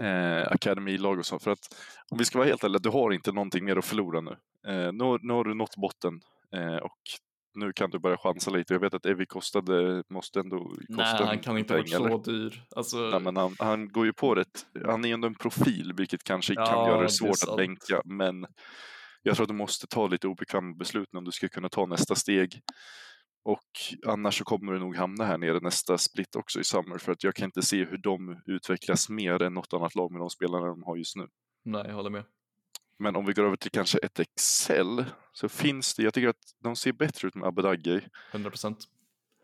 eh, akademilag och så. För att om vi ska vara helt ärliga, du har inte någonting mer att förlora nu. Eh, nu, nu har du nått botten eh, och nu kan du börja chansa lite. Jag vet att Evi kostade, måste ändå kosta Nej, han kan inte vara så dyr. Alltså... Nej, men han, han går ju på det. Han är ändå en profil, vilket kanske ja, kan göra det svårt det att bänka. Men jag tror att du måste ta lite obekväma beslut om du ska kunna ta nästa steg. Och annars så kommer du nog hamna här nere nästa split också i Summer för att jag kan inte se hur de utvecklas mer än något annat lag med de spelarna de har just nu. Nej, jag håller med. Men om vi går över till kanske ett Excel så finns det, jag tycker att de ser bättre ut med Abedagge. 100%.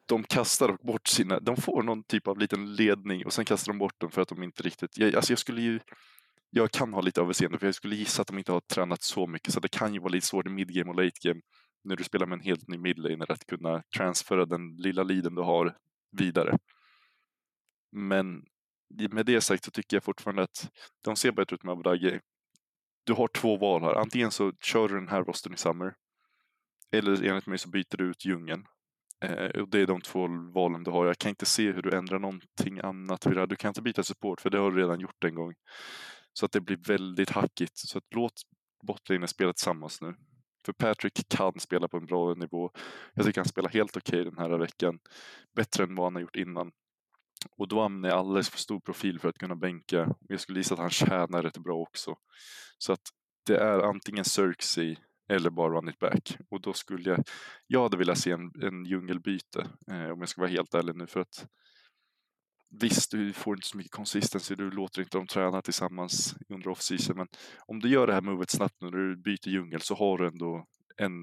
De kastar bort sina, de får någon typ av liten ledning och sen kastar de bort den för att de inte riktigt, jag, alltså jag skulle ju, jag kan ha lite överseende för jag skulle gissa att de inte har tränat så mycket så det kan ju vara lite svårt i midgame och late game när du spelar med en helt ny midlaner att kunna transfera den lilla liden du har vidare. Men med det sagt så tycker jag fortfarande att de ser bättre ut med Abadage. Du har två val här. Antingen så kör du den här rosten i Summer. Eller enligt mig så byter du ut djungeln. Eh, och det är de två valen du har. Jag kan inte se hur du ändrar någonting annat. Du kan inte byta support för det har du redan gjort en gång. Så att det blir väldigt hackigt. Så att låt botlane spela tillsammans nu. För Patrick kan spela på en bra nivå. Jag tycker han spelar helt okej okay den här veckan. Bättre än vad han har gjort innan. Och Duamne är alldeles för stor profil för att kunna bänka. Jag skulle gissa att han tjänar rätt bra också. Så att det är antingen Cirksey eller bara run it back. Och då skulle jag, jag hade velat se en, en djungelbyte eh, om jag ska vara helt ärlig nu för att Visst, du får inte så mycket consistency, du låter inte dem träna tillsammans under off-season, men om du gör det här movet snabbt nu när du byter djungel så har du ändå en,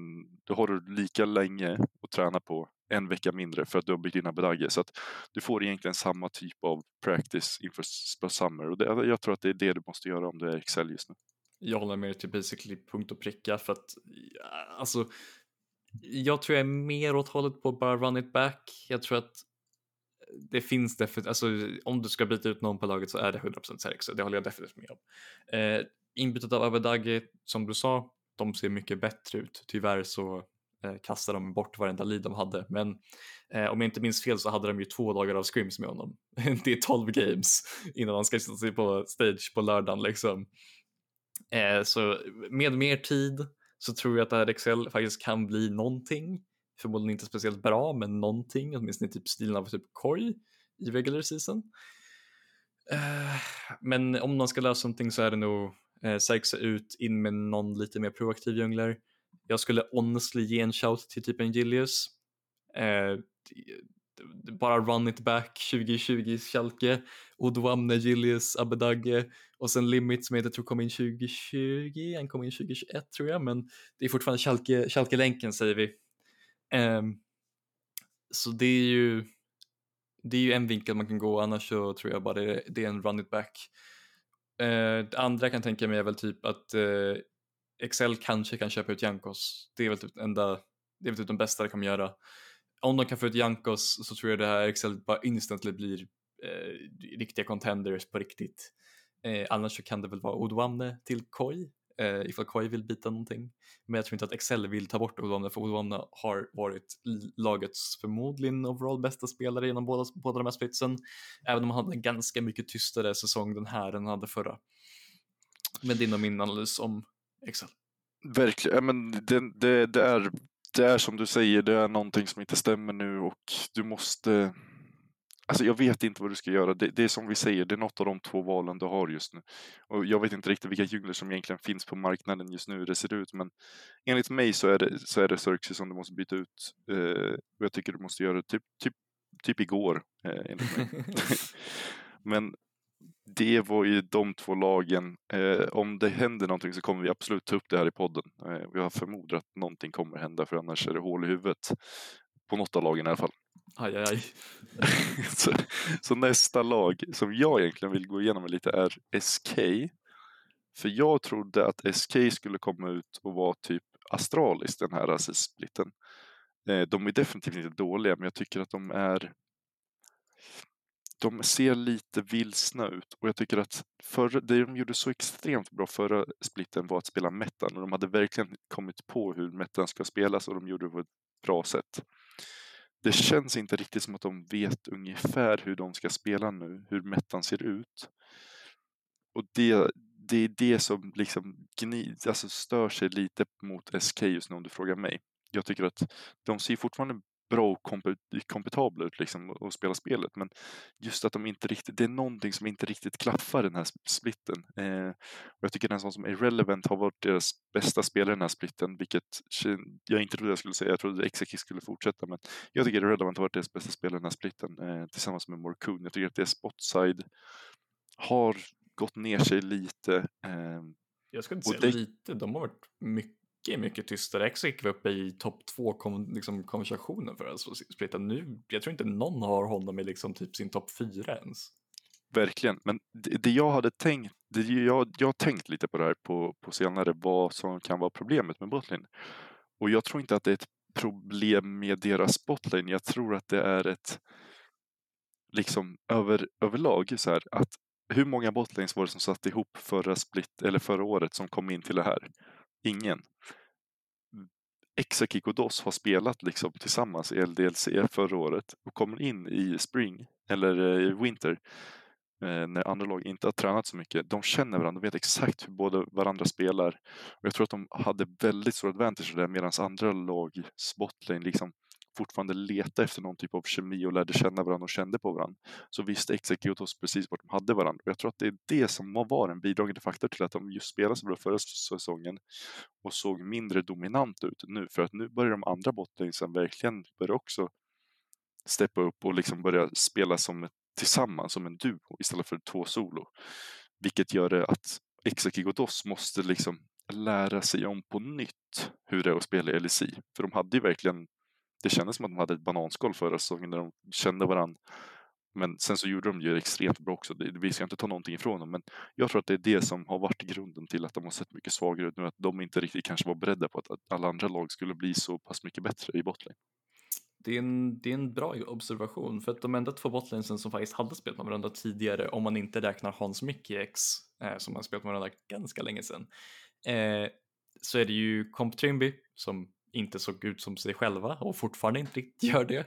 då har du lika länge att träna på en vecka mindre för att du har bytt dina bedagger. Så att du får egentligen samma typ av practice inför summer och det, jag tror att det är det du måste göra om du är Excel just nu. Jag håller med dig till basically punkt och pricka för att eh, alltså jag tror jag är mer åt hållet på bara run it back. Jag tror att det finns definitivt, alltså om du ska byta ut någon på laget så är det 100% Serk, det håller jag definitivt med om. Eh, inbytet av Abedagi, som du sa, de ser mycket bättre ut. Tyvärr så Eh, kastade de bort varenda lead de hade, men eh, om jag inte minns fel så hade de ju två dagar av scrims med honom. det är 12 games innan han ska sätta sig på stage på lördagen liksom. Eh, så med mer tid så tror jag att det här Excel faktiskt kan bli någonting förmodligen inte speciellt bra, men någonting, åtminstone typ stilen av typ korg i regular season. Eh, men om man ska lösa någonting så är det nog eh, säkra ut, in med någon lite mer proaktiv jungler jag skulle honestly ge en shout till typ en Gilius. Eh, bara run it back 2020 Schalke, Odwamne, Gilius, Abedagge och sen Limit som jag inte tror kom in 2020, han kom in 2021 tror jag men det är fortfarande Schalke, Schalke-länken säger vi Um, så det är ju det är ju en vinkel man kan gå, annars så tror jag bara det, det är en run it back. Uh, det andra jag kan tänka mig är väl typ att uh, Excel kanske kan köpa ut Jankos. Det är väl typ enda, det är väl typ den bästa det kan göra. Om de kan få ut Jankos så tror jag det här Excel bara instantly blir eh, riktiga contenders på riktigt. Eh, annars så kan det väl vara Odwamne till Koi eh, ifall Koi vill byta någonting. Men jag tror inte att Excel vill ta bort Odwane för Odwane har varit lagets förmodligen overall bästa spelare genom båda, båda de här splitsen. Även om han hade en ganska mycket tystare säsong den här än han hade förra. Men det är nog min analys om Excel. Verkligen, ja, men det, det, det, är, det är som du säger, det är någonting som inte stämmer nu och du måste Alltså jag vet inte vad du ska göra. Det, det, är som vi säger, det är något av de två valen du har just nu. Och jag vet inte riktigt vilka djungler som egentligen finns på marknaden just nu, hur det ser ut. Men enligt mig så är det, så är det Xerxes som du måste byta ut. Eh, och jag tycker du måste göra det typ, typ, typ igår, eh, men det var ju de två lagen. Eh, om det händer någonting så kommer vi absolut ta upp det här i podden. Eh, jag förmodar att någonting kommer hända för annars är det hål i huvudet. På något av lagen i alla fall. Aj, aj, aj. så, så, nästa lag som jag egentligen vill gå igenom lite är SK. För jag trodde att SK skulle komma ut och vara typ Astralis, den här assist-splitten. Eh, de är definitivt inte dåliga, men jag tycker att de är de ser lite vilsna ut och jag tycker att förra, det de gjorde så extremt bra förra splitten var att spela metan och de hade verkligen kommit på hur metan ska spelas och de gjorde det på ett bra sätt det känns inte riktigt som att de vet ungefär hur de ska spela nu, hur metan ser ut. Och det, det är det som liksom gnid, alltså stör sig lite mot SK just nu om du frågar mig. Jag tycker att de ser fortfarande bra och kompetabla ut liksom och spela spelet. Men just att de inte riktigt, det är någonting som inte riktigt klaffar den här splitten. Eh, och jag tycker den sån som Irrelevant har varit deras bästa spelare i den här splitten, vilket jag inte trodde jag skulle säga. Jag trodde Exeki skulle fortsätta, men jag tycker Irrelevant har varit deras bästa spelare i den här splitten eh, tillsammans med Morkun. Jag tycker att deras spotside har gått ner sig lite. Eh, jag skulle inte säga det... lite, de har varit mycket mycket, mycket tystare. gick vi upp i topp två kom, liksom, konversationen för att splitta. Nu, jag tror inte någon har honom i liksom typ sin topp fyra ens. Verkligen, men det, det, jag hade tänkt, det, jag, jag har tänkt lite på det här på, på senare, vad som kan vara problemet med botlane. Och jag tror inte att det är ett problem med deras botlane, jag tror att det är ett liksom över, överlag så här att hur många botlanes var det som satt ihop förra split eller förra året som kom in till det här? Ingen. Exakik och DOS har spelat liksom tillsammans i LDLC förra året och kommer in i Spring eller i Winter eh, när andra lag inte har tränat så mycket. De känner varandra, de vet exakt hur båda varandra spelar. Och jag tror att de hade väldigt stor advantage där medan andra lag botlane liksom fortfarande leta efter någon typ av kemi och lärde känna varandra och kände på varandra så visste Executos precis vart de hade varandra. Och jag tror att det är det som var en bidragande faktor till att de just spelade så bra förra säsongen och såg mindre dominant ut nu. För att nu börjar de andra bottensen verkligen börja också steppa upp och liksom börja spela som tillsammans, som en duo istället för två solo. Vilket gör det att Exekigodos måste liksom lära sig om på nytt hur det är att spela i LEC. För de hade ju verkligen det kändes som att de hade ett bananskal förra säsongen när de kände varandra. Men sen så gjorde de ju extremt bra också. Vi ska inte ta någonting ifrån dem, men jag tror att det är det som har varit grunden till att de har sett mycket svagare ut nu. Att de inte riktigt kanske var beredda på att alla andra lag skulle bli så pass mycket bättre i botlane. Det är, en, det är en bra observation för att de enda två botlanesen som faktiskt hade spelat med varandra tidigare, om man inte räknar Hans Mikkiex eh, som har spelat med varandra ganska länge sedan, eh, så är det ju Comp Trimby som inte såg ut som sig själva och fortfarande inte riktigt gör det.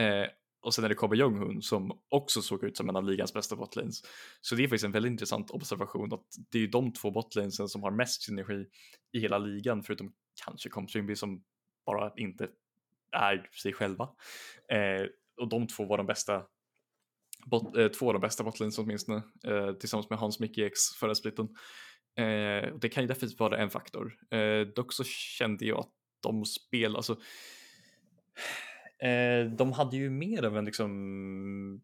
Eh, och sen är det Kobe Jong-Hun som också såg ut som en av ligans bästa botlanes. Så det är faktiskt en väldigt intressant observation att det är de två botlanesen som har mest synergi i hela ligan förutom kanske Comtrimby som bara inte är sig själva. Eh, och de två var de bästa bot, eh, två av de bästa botlanes åtminstone eh, tillsammans med Hans Mickey X förra splitten. Eh, det kan ju definitivt vara en faktor. Eh, dock så kände jag att de spel, alltså eh, de hade ju mer av en liksom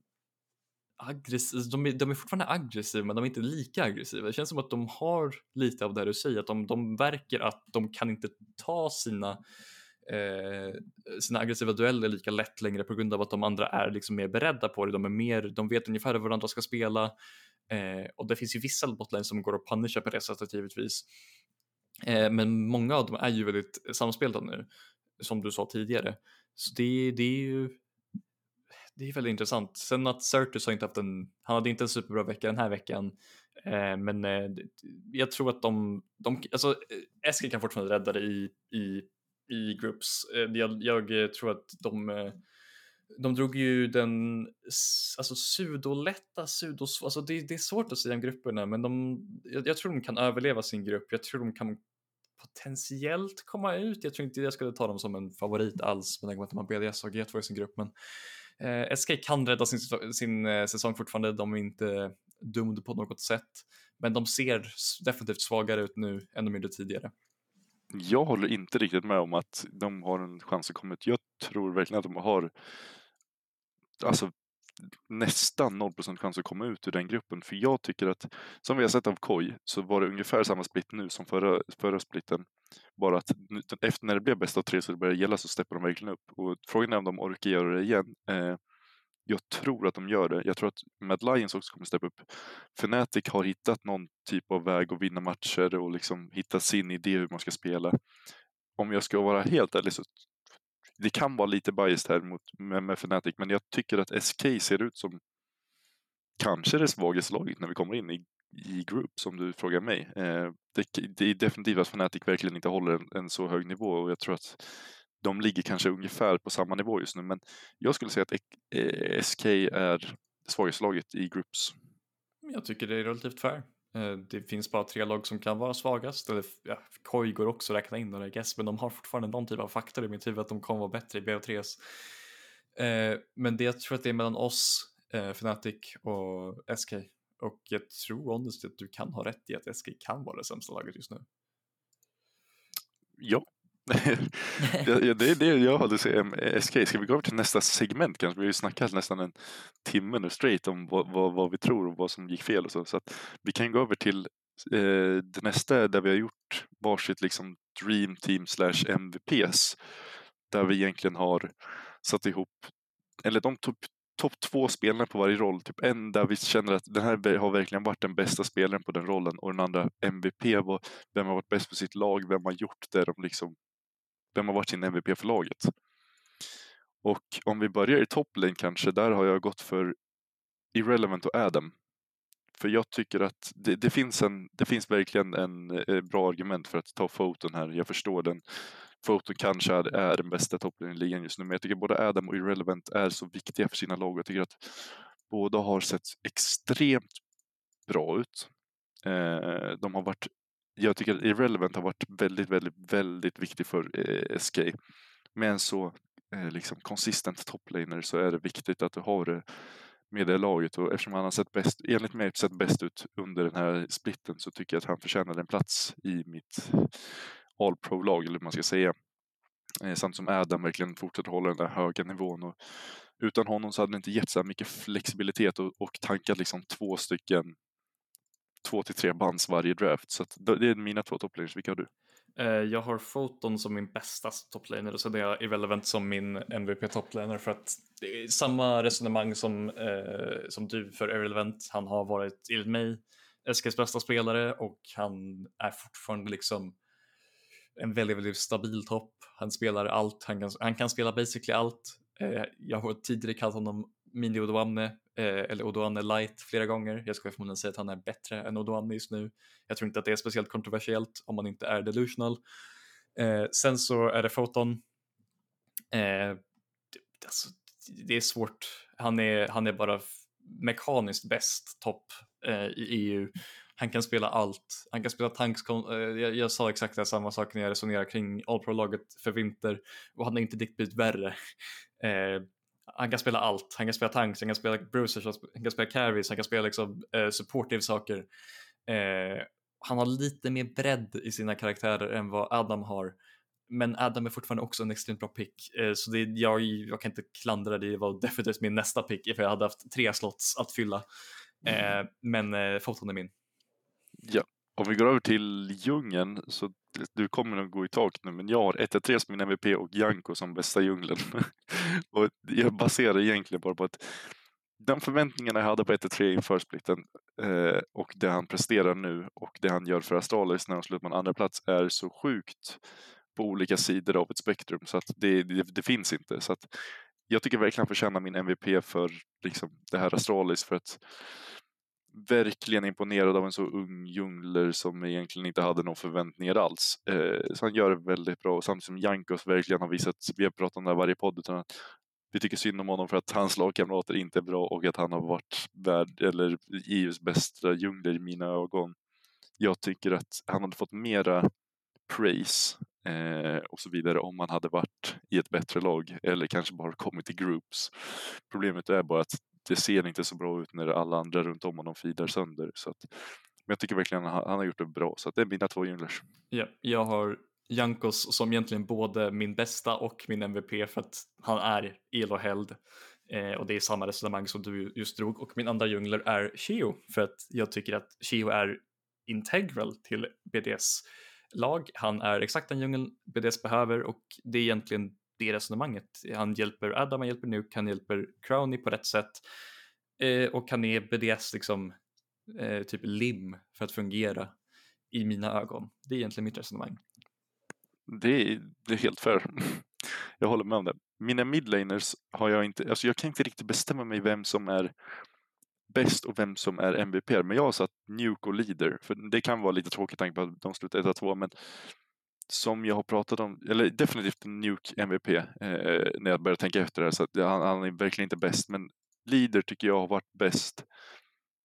aggressiv, alltså, de är, de är fortfarande aggressiva men de är inte lika aggressiva. Det känns som att de har lite av det du säger, att de, de verkar att de kan inte ta sina eh, sina aggressiva dueller lika lätt längre på grund av att de andra är liksom mer beredda på det. De, är mer, de vet ungefär hur varandra ska spela eh, och det finns ju vissa botlines som går att punisha på det sättet givetvis. Eh, men många av dem är ju väldigt samspelta nu, som du sa tidigare. Så det, det är ju det är väldigt intressant. Sen att Certus har inte haft en, han hade inte en superbra vecka den här veckan, eh, men eh, jag tror att de, de alltså eh, Eskil kan fortfarande rädda det i, i, i groups. Eh, jag, jag, tror att de, eh, de drog ju den alltså sudolätta, sudos, alltså det, det är svårt att säga om grupperna men de, jag, jag, tror de kan överleva sin grupp. Jag tror de kan potentiellt komma ut. Jag tror inte jag skulle ta dem som en favorit alls med tanke på att de har BDS och G2 i sin grupp men eh, SK kan rädda sin, sin eh, säsong fortfarande. De är inte dumda på något sätt men de ser definitivt svagare ut nu än de gjorde tidigare. Jag håller inte riktigt med om att de har en chans att komma ut. Jag tror verkligen att de har alltså, nästan 0 chans att komma ut ur den gruppen. För jag tycker att, som vi har sett av Koi, så var det ungefär samma split nu som förra, förra splitten. Bara att efter när det blev bäst av tre så det började gälla så steppar de verkligen upp. Och frågan är om de orkar göra det igen. Eh, jag tror att de gör det. Jag tror att Mad Lions också kommer steppa upp. Fnatic har hittat någon typ av väg att vinna matcher och liksom hitta sin idé hur man ska spela. Om jag ska vara helt ärlig så det kan vara lite biased här mot, med, med Fnatic, men jag tycker att SK ser ut som kanske det svagaste laget när vi kommer in i, i Group, som du frågar mig. Eh, det, det, är definitivt att Fnatic verkligen inte håller en, en, så hög nivå och jag tror att de ligger kanske ungefär på samma nivå just nu, men jag skulle säga att eh, SK är svagaste laget i Groups. Jag tycker det är relativt fair. Eh, det finns bara tre lag som kan vara svagast. Eller, ja, KOI går också att räkna in där, guess, men de har fortfarande någon typ av faktor i mitt huvud att de kommer vara bättre i BO3s. Eh, men det jag tror att det är mellan oss, eh, Fnatic och SK. Och jag tror honestly att du kan ha rätt i att SK kan vara det sämsta laget just nu. Ja, det är det jag hade att säga om SK. Ska vi gå över till nästa segment kanske? Vi har ju snackat nästan en timme nu straight om vad, vad, vad vi tror och vad som gick fel och så. Så att vi kan gå över till eh, det nästa där vi har gjort varsitt liksom Dream Team slash MVPs. Där vi egentligen har satt ihop, eller de topp top två spelarna på varje roll. Typ en där vi känner att den här har verkligen varit den bästa spelaren på den rollen och den andra MVP, vem har varit bäst på sitt lag, vem har gjort det de liksom vem har varit sin MVP för laget? Och om vi börjar i toplane kanske, där har jag gått för Irrelevant och Adam. För jag tycker att det, det finns, en, det finns verkligen en eh, bra argument för att ta foton här. Jag förstår den. Foton kanske är, är den bästa toppen i ligan just nu, men jag tycker både Adam och Irrelevant är så viktiga för sina lag. Jag tycker att båda har sett extremt bra ut. Eh, de har varit jag tycker att Irrelevant har varit väldigt, väldigt, väldigt viktig för eh, SK. Med en så eh, liksom konsistent toplaner så är det viktigt att du har det med det laget och eftersom han har sett bäst, enligt mig sett bäst ut under den här splitten så tycker jag att han förtjänar en plats i mitt All Pro-lag eller hur man ska säga. Eh, samt som Adam verkligen fortsätter hålla den där höga nivån och utan honom så hade det inte gett så här mycket flexibilitet och, och tankat liksom två stycken två till tre bands varje draft. Så det är mina två toplaners. Vilka har du? Eh, jag har Photon som min bästa toplaner och sen är jag Irrelevant som min MVP toplaner för att det är samma resonemang som, eh, som du för Irrelevant. Han har varit, enligt mig, SKs bästa spelare och han är fortfarande liksom en väldigt, väldigt stabil topp. Han spelar allt, han kan, han kan spela basically allt. Eh, jag har tidigare kallat honom Mini Odoamne eh, eller Odoamne light flera gånger. Jag skulle förmodligen säga att han är bättre än Odoamne just nu. Jag tror inte att det är speciellt kontroversiellt om man inte är delusional. Eh, sen så är det Photon. Eh, det, alltså, det är svårt. Han är, han är bara mekaniskt bäst topp eh, i EU. Han kan spela allt. Han kan spela tanks. Eh, jag, jag, sa exakt det samma sak när jag resonerade kring All Pro-laget för vinter och han har inte riktigt blivit värre. Eh, han kan spela allt. Han kan spela tanks, han kan spela bruisers, han kan spela carries, han kan spela liksom, eh, supportive saker. Eh, han har lite mer bredd i sina karaktärer än vad Adam har. Men Adam är fortfarande också en extremt bra pick, eh, så det, jag, jag kan inte klandra det, det var definitivt min nästa pick ifall jag hade haft tre slots att fylla. Mm. Eh, men eh, foton är min. Ja, om vi går över till djungeln så du kommer nog gå i tak nu, men jag har 1-3 som min MVP och Janko som bästa djungeln. och jag baserar egentligen bara på att de förväntningarna jag hade på 1-3 inför splitten eh, och det han presterar nu och det han gör för Astralis när de slutar på en andra plats är så sjukt på olika sidor av ett spektrum så att det, det, det finns inte. Så att jag tycker verkligen han förtjänar min MVP för liksom, det här Astralis för att verkligen imponerad av en så ung jungler som egentligen inte hade några förväntningar alls. Eh, så han gör det väldigt bra, och samtidigt som Jankos verkligen har visat, vi har pratat om det här varje podd, utan att vi tycker synd om honom för att hans lagkamrater inte är bra och att han har varit värd, eller EUs bästa djungler i mina ögon. Jag tycker att han hade fått mera praise eh, och så vidare om han hade varit i ett bättre lag eller kanske bara kommit i groups. Problemet är bara att det ser inte så bra ut när alla andra runt om honom feedar sönder. Så att, men jag tycker verkligen att han, han har gjort det bra, så att det är mina två junglers. Ja, jag har Jankos som egentligen både min bästa och min MVP för att han är eloheld. Eh, och det är samma resonemang som du just drog. Och min andra jungler är Shio för att jag tycker att Shio är integral till BDS lag. Han är exakt den djungeln BDS behöver och det är egentligen det resonemanget. Han hjälper Adam, han hjälper Nuke, han hjälper Crowny på rätt sätt eh, och han är BDS liksom eh, typ lim för att fungera i mina ögon. Det är egentligen mitt resonemang. Det är, det är helt fair. Jag håller med om det. Mina midlaners har jag inte, alltså jag kan inte riktigt bestämma mig vem som är bäst och vem som är MVP. Men jag har satt Nuke och Leader. För det kan vara lite tråkigt tanke på att de slutar 1-2 men som jag har pratat om, eller definitivt Nuke MVP eh, när jag börjar tänka efter det här, så att han, han, är verkligen inte bäst. Men Leader tycker jag har varit bäst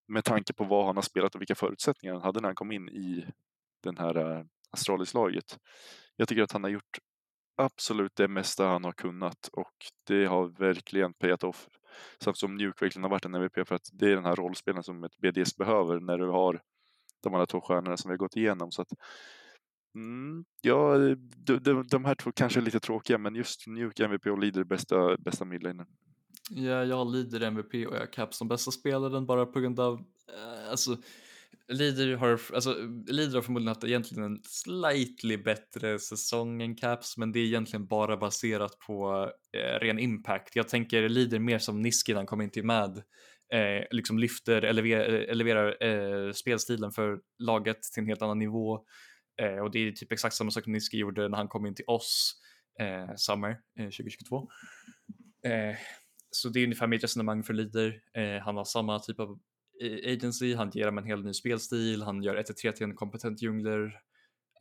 med tanke på vad han har spelat och vilka förutsättningar han hade när han kom in i den här uh, Astralis-laget. Jag tycker att han har gjort absolut det mesta han har kunnat och det har verkligen payat off. Samtidigt som Nuke verkligen har varit en MVP för att det är den här rollspelen som ett BDS behöver när du har de andra två stjärnorna som vi har gått igenom. Så att, mm, ja, de, de, de, här två kanske är lite tråkiga men just Nuke MVP och Leader bästa, bästa midlaner. Ja, jag har Leader MVP och jag har Caps som bästa spelaren bara på grund av, eh, alltså Leader har, alltså, Leader har förmodligen haft egentligen en slightly bättre säsong än Caps, men det är egentligen bara baserat på eh, ren impact. Jag tänker Leader mer som Niskin, han kommer inte med, eh, liksom lyfter, elever, eleverar eh, spelstilen för laget till en helt annan nivå. Eh, och det är typ exakt samma sak som Niski gjorde när han kom in till oss, eh, Summer eh, 2022. Eh, så det är ungefär mitt resonemang för Leader. Eh, han har samma typ av eh, agency, han ger dem en hel ny spelstil, han gör 1-3 till en kompetent jungler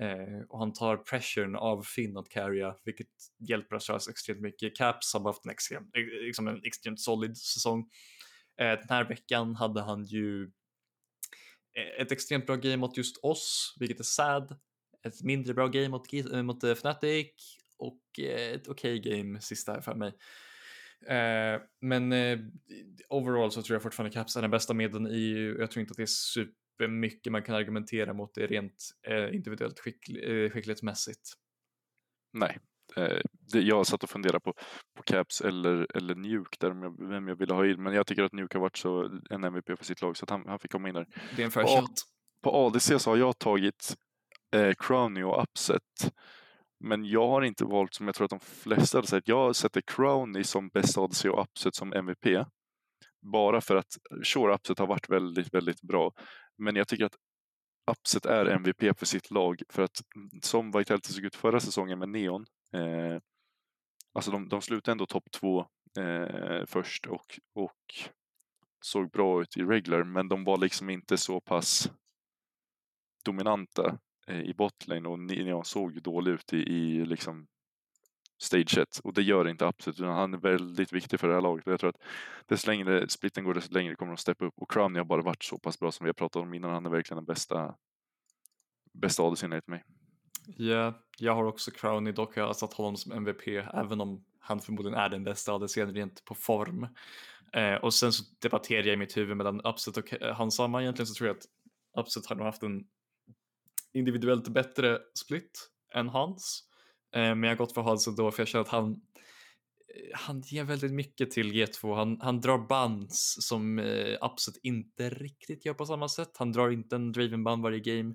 eh, och han tar pressuren av Finn att carrya vilket hjälper Astralis extremt mycket. Caps har haft en, extrem, liksom en extremt solid säsong. Eh, den här veckan hade han ju ett extremt bra game mot just oss, vilket är sad. Ett mindre bra game mot, eh, mot Fnatic och ett okej okay game sista för mig. Eh, men eh, overall så tror jag fortfarande Caps är den bästa medlen i EU. Jag tror inte att det är supermycket man kan argumentera mot det rent eh, individuellt skickl eh, skicklighetsmässigt. Nej, eh, det, jag satt och funderade på, på Caps eller, eller Nuke där jag, vem jag ville ha in, men jag tycker att Nuke har varit så en MVP för sitt lag så att han, han fick komma in där. Det är en fair shot. På ADC så har jag tagit eh, Crowny och Upset men jag har inte valt som jag tror att de flesta hade sett. Jag sätter Crowny som bästa ADC och Upset som MVP. Bara för att Sure Upset har varit väldigt, väldigt bra. Men jag tycker att Upset är MVP för sitt lag. För att som Vitality såg ut förra säsongen med Neon. Eh, alltså de, de slutade ändå topp två eh, först och, och såg bra ut i regular. Men de var liksom inte så pass dominanta Eh, i botlane och Neon såg ju dålig ut i, i liksom stage 1 och det gör inte Upset utan han är väldigt viktig för det här laget och jag tror att desto längre splitten går desto längre kommer de steppa upp och Crowny har bara varit så pass bra som vi har pratat om innan. Han är verkligen den bästa bästa ADC enligt mig. Ja, yeah, jag har också Crowny, dock har jag satt honom som MVP även om han förmodligen är den bästa ADCn rent på form. Eh, och sen så debatterar jag i mitt huvud mellan Upset och eh, Hansamma Egentligen så tror jag att Upset har nog haft en individuellt bättre split än hans. Eh, men jag har gått för Hans ändå för jag känner att han eh, han ger väldigt mycket till G2. Han, han drar bands som eh, Upset inte riktigt gör på samma sätt. Han drar inte en driven band varje game.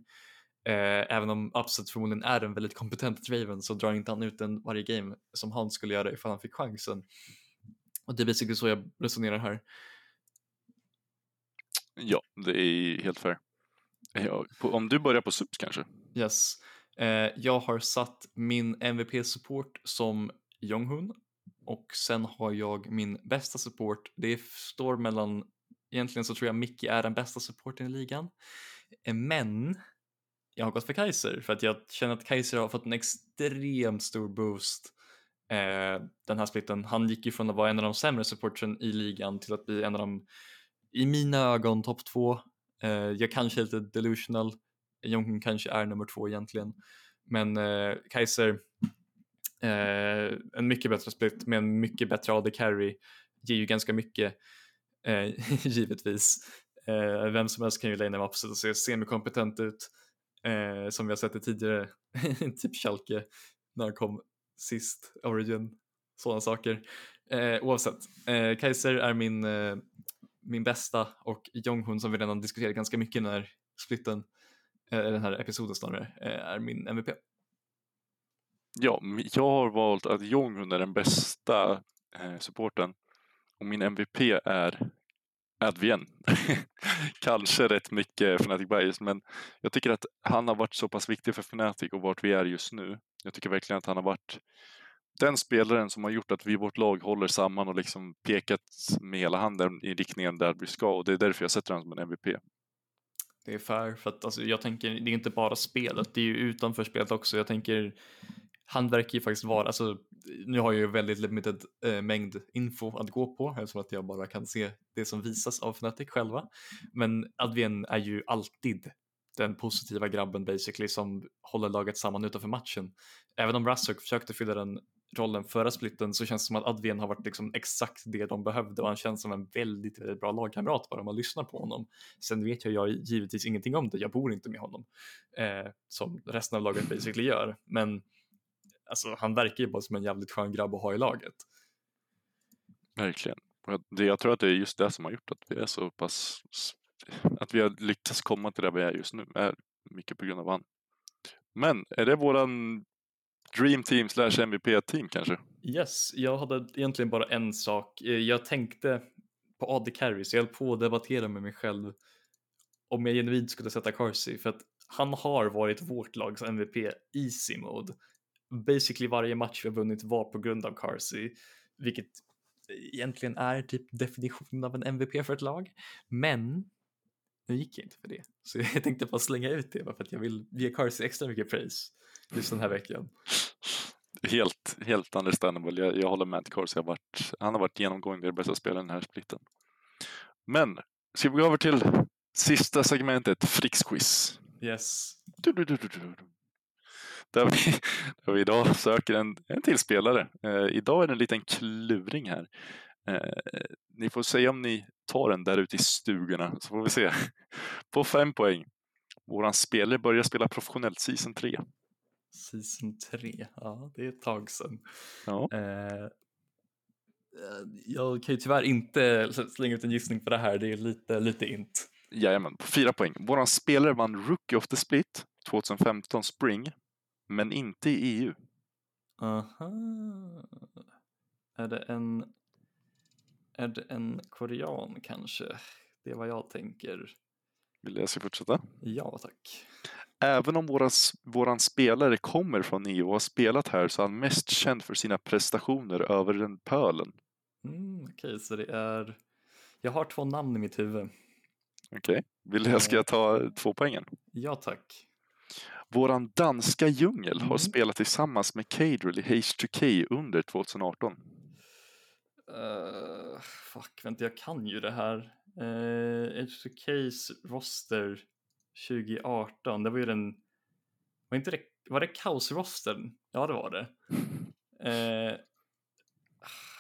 Även om Upset förmodligen är en väldigt kompetent driven så drar inte han ut den varje game som han skulle göra ifall han fick chansen. Och det är basically så jag resonerar här. Ja, det är helt fair. Ja, på, om du börjar på subs kanske? Yes. Eh, jag har satt min MVP-support som Jonghun och sen har jag min bästa support. Det står mellan, egentligen så tror jag Mickey är den bästa supporten i ligan. Eh, men jag har gått för Kaiser för att jag känner att Kaiser har fått en extremt stor boost eh, den här splitten. Han gick ju från att vara en av de sämre supporten i ligan till att bli en av de, i mina ögon, topp två. Eh, jag kanske är lite delusional, Jonken kanske är nummer två egentligen. Men eh, Kaiser, eh, en mycket bättre split med en mycket bättre AD carry ger ju ganska mycket eh, givetvis. Eh, vem som helst kan ju lane upp och se semikompetent ut eh, som vi har sett det tidigare, typ Schalke när han kom sist, Origin, sådana saker. Eh, oavsett, eh, Kaiser är min, eh, min bästa och Jonghun som vi redan diskuterat ganska mycket i den här splitten, eh, den här episoden snarare, eh, är min MVP. Ja, jag har valt att Jonghun är den bästa eh, supporten och min MVP är Advien. Kanske rätt mycket Fnatic Bias, men jag tycker att han har varit så pass viktig för Fnatic och vart vi är just nu. Jag tycker verkligen att han har varit den spelaren som har gjort att vi i vårt lag håller samman och liksom pekat med hela handen i riktningen där vi ska och det är därför jag sätter honom som en MVP. Det är fair, för att alltså, jag tänker, det är inte bara spelet, det är ju utanför spelet också. Jag tänker, han verkar ju faktiskt vara, alltså nu har jag ju väldigt limited eh, mängd info att gå på eftersom att jag bara kan se det som visas av Fnatic själva. Men Advien är ju alltid den positiva grabben basically som håller laget samman utanför matchen. Även om Rassuk försökte fylla den rollen förra splitten så känns det som att Advien har varit liksom exakt det de behövde och han känns som en väldigt, väldigt bra lagkamrat bara man lyssnar på honom. Sen vet jag, jag givetvis ingenting om det, jag bor inte med honom eh, som resten av laget basically gör. Men alltså, han verkar ju bara som en jävligt skön grabb att ha i laget. Verkligen. Jag tror att det är just det som har gjort att vi är så pass att vi har lyckats komma till där vi är just nu är mycket på grund av han. Men är det våran Dream Team slash MVP team kanske? Yes, jag hade egentligen bara en sak. Eh, jag tänkte på AD Carry så jag höll på att debattera med mig själv om jag genuint skulle sätta Carsey för att han har varit vårt lags MVP easy mode basically varje match vi har vunnit var på grund av Carsey, vilket egentligen är typ definitionen av en MVP för ett lag. Men nu gick jag inte för det, så jag tänkte bara slänga ut det bara för att jag vill ge Carsey extra mycket praise just den här veckan. Helt, helt understandable. Jag, jag håller med. Carsey har varit, han har varit genomgående den bästa spelaren i den här splitten. Men, ska vi gå över till sista segmentet, Fricks quiz? Yes. Du, du, du, där vi, där vi idag söker en, en till spelare. Eh, idag är det en liten kluring här. Eh, ni får säga om ni tar den där ute i stugorna så får vi se. På fem poäng. Våran spelare börjar spela professionellt season 3. Season 3, ja det är ett tag sedan. Ja. Eh, jag kan ju tyvärr inte slänga ut en gissning på det här, det är lite, lite int. Jajamän, på fyra poäng. Våran spelare vann Rookie of the Split 2015 Spring men inte i EU. Aha. Är det en, är det en korean kanske? Det är vad jag tänker. Vill jag ska fortsätta? Ja, tack. Även om våra, våran spelare kommer från EU och har spelat här så är han mest känd för sina prestationer över den pölen. Mm, Okej, okay, så det är... Jag har två namn i mitt huvud. Okej, okay. vill jag ska jag ta två poängen? Ja, tack. Våran danska djungel Mm. har spelat tillsammans med Cadrell i H2K under 2018. Uh, fuck, vänta, jag kan ju det här. Uh, H2Ks roster 2018, det var ju den... Var, inte det, var det kaos-rostern? Ja, det var det. Uh,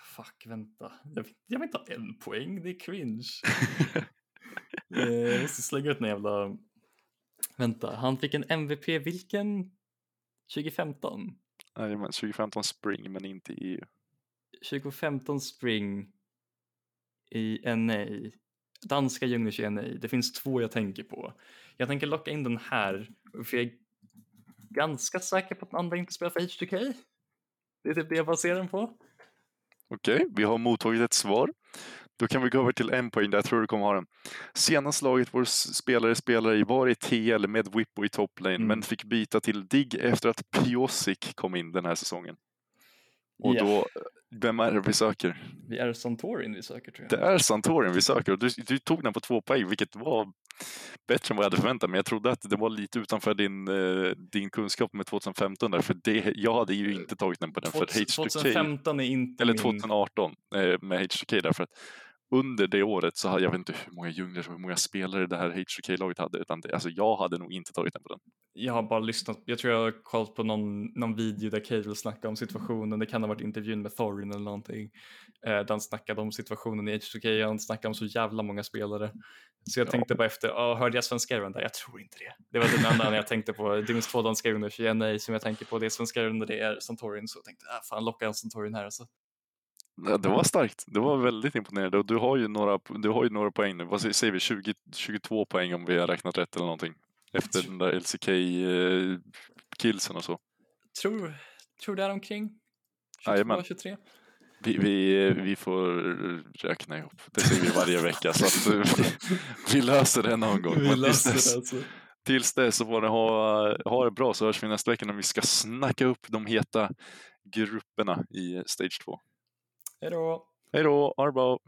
fuck, vänta. Jag, jag vill inte ha en poäng, det är cringe. uh, jag måste slänga ut en jävla Vänta, han fick en MVP vilken? 2015? Jajamän, 2015 Spring men inte i EU. 2015 Spring i NA. Danska Junglers i NA. Det finns två jag tänker på. Jag tänker locka in den här för jag är ganska säker på att den andra inte spelar för H2K. Det är typ det jag baserar den på. Okej, okay, vi har mottagit ett svar. Då kan vi gå över till en poäng där jag tror du kommer ha den. Senast laget vår spelare spelade i var i TL med Whippo i toplane mm. men fick byta till DIG efter att Piosik kom in den här säsongen. Och yeah. då, vem är det vi söker? Vi är Santorin vi söker tror jag. Det är Santorin vi söker och du, du tog den på två poäng vilket var bättre än vad jag hade förväntat mig. Jag trodde att det var lite utanför din, eh, din kunskap med 2015 där, för det, jag hade ju inte tagit den på den. för H2K, 2015 är inte eller min... 2018 eh, med H2K därför att under det året så hade jag vet inte hur många jungler och hur många spelare det här H2K-laget hade, utan det, alltså jag hade nog inte tagit den på den. Jag har bara lyssnat, jag tror jag har kollat på någon, någon video där Cable snackade om situationen, det kan ha varit intervjun med Thorin eller någonting, eh, där han snackade om situationen i H2K, han snackade om så jävla många spelare. Så jag Ja. tänkte bara efter, oh, hörde jag svenska runder? Jag tror inte det. Det var den enda jag tänkte på, det finns två danska så jag nej som jag tänker på, det är svenska runder, det är Santorin, så jag tänkte, ah, fan locka Santorin här alltså. Det var starkt. Det var väldigt imponerande och du har ju några, du har ju några poäng nu. Vad säger- vi? 20, 22 poäng om vi har räknat rätt eller någonting. Efter den där LCK-killsen och så. Tror, tror där omkring 22, Jajamän. 23. Vi, vi, vi får räkna ihop. Det säger vi varje vecka. Så att vi, vi löser det någon gång. Vi löser det alltså. tills dess så får ni ha, ha det bra så hörs vi nästa vecka när vi ska snacka upp de heta grupperna i Stage 2. Hej då! Hej då, ha det bra!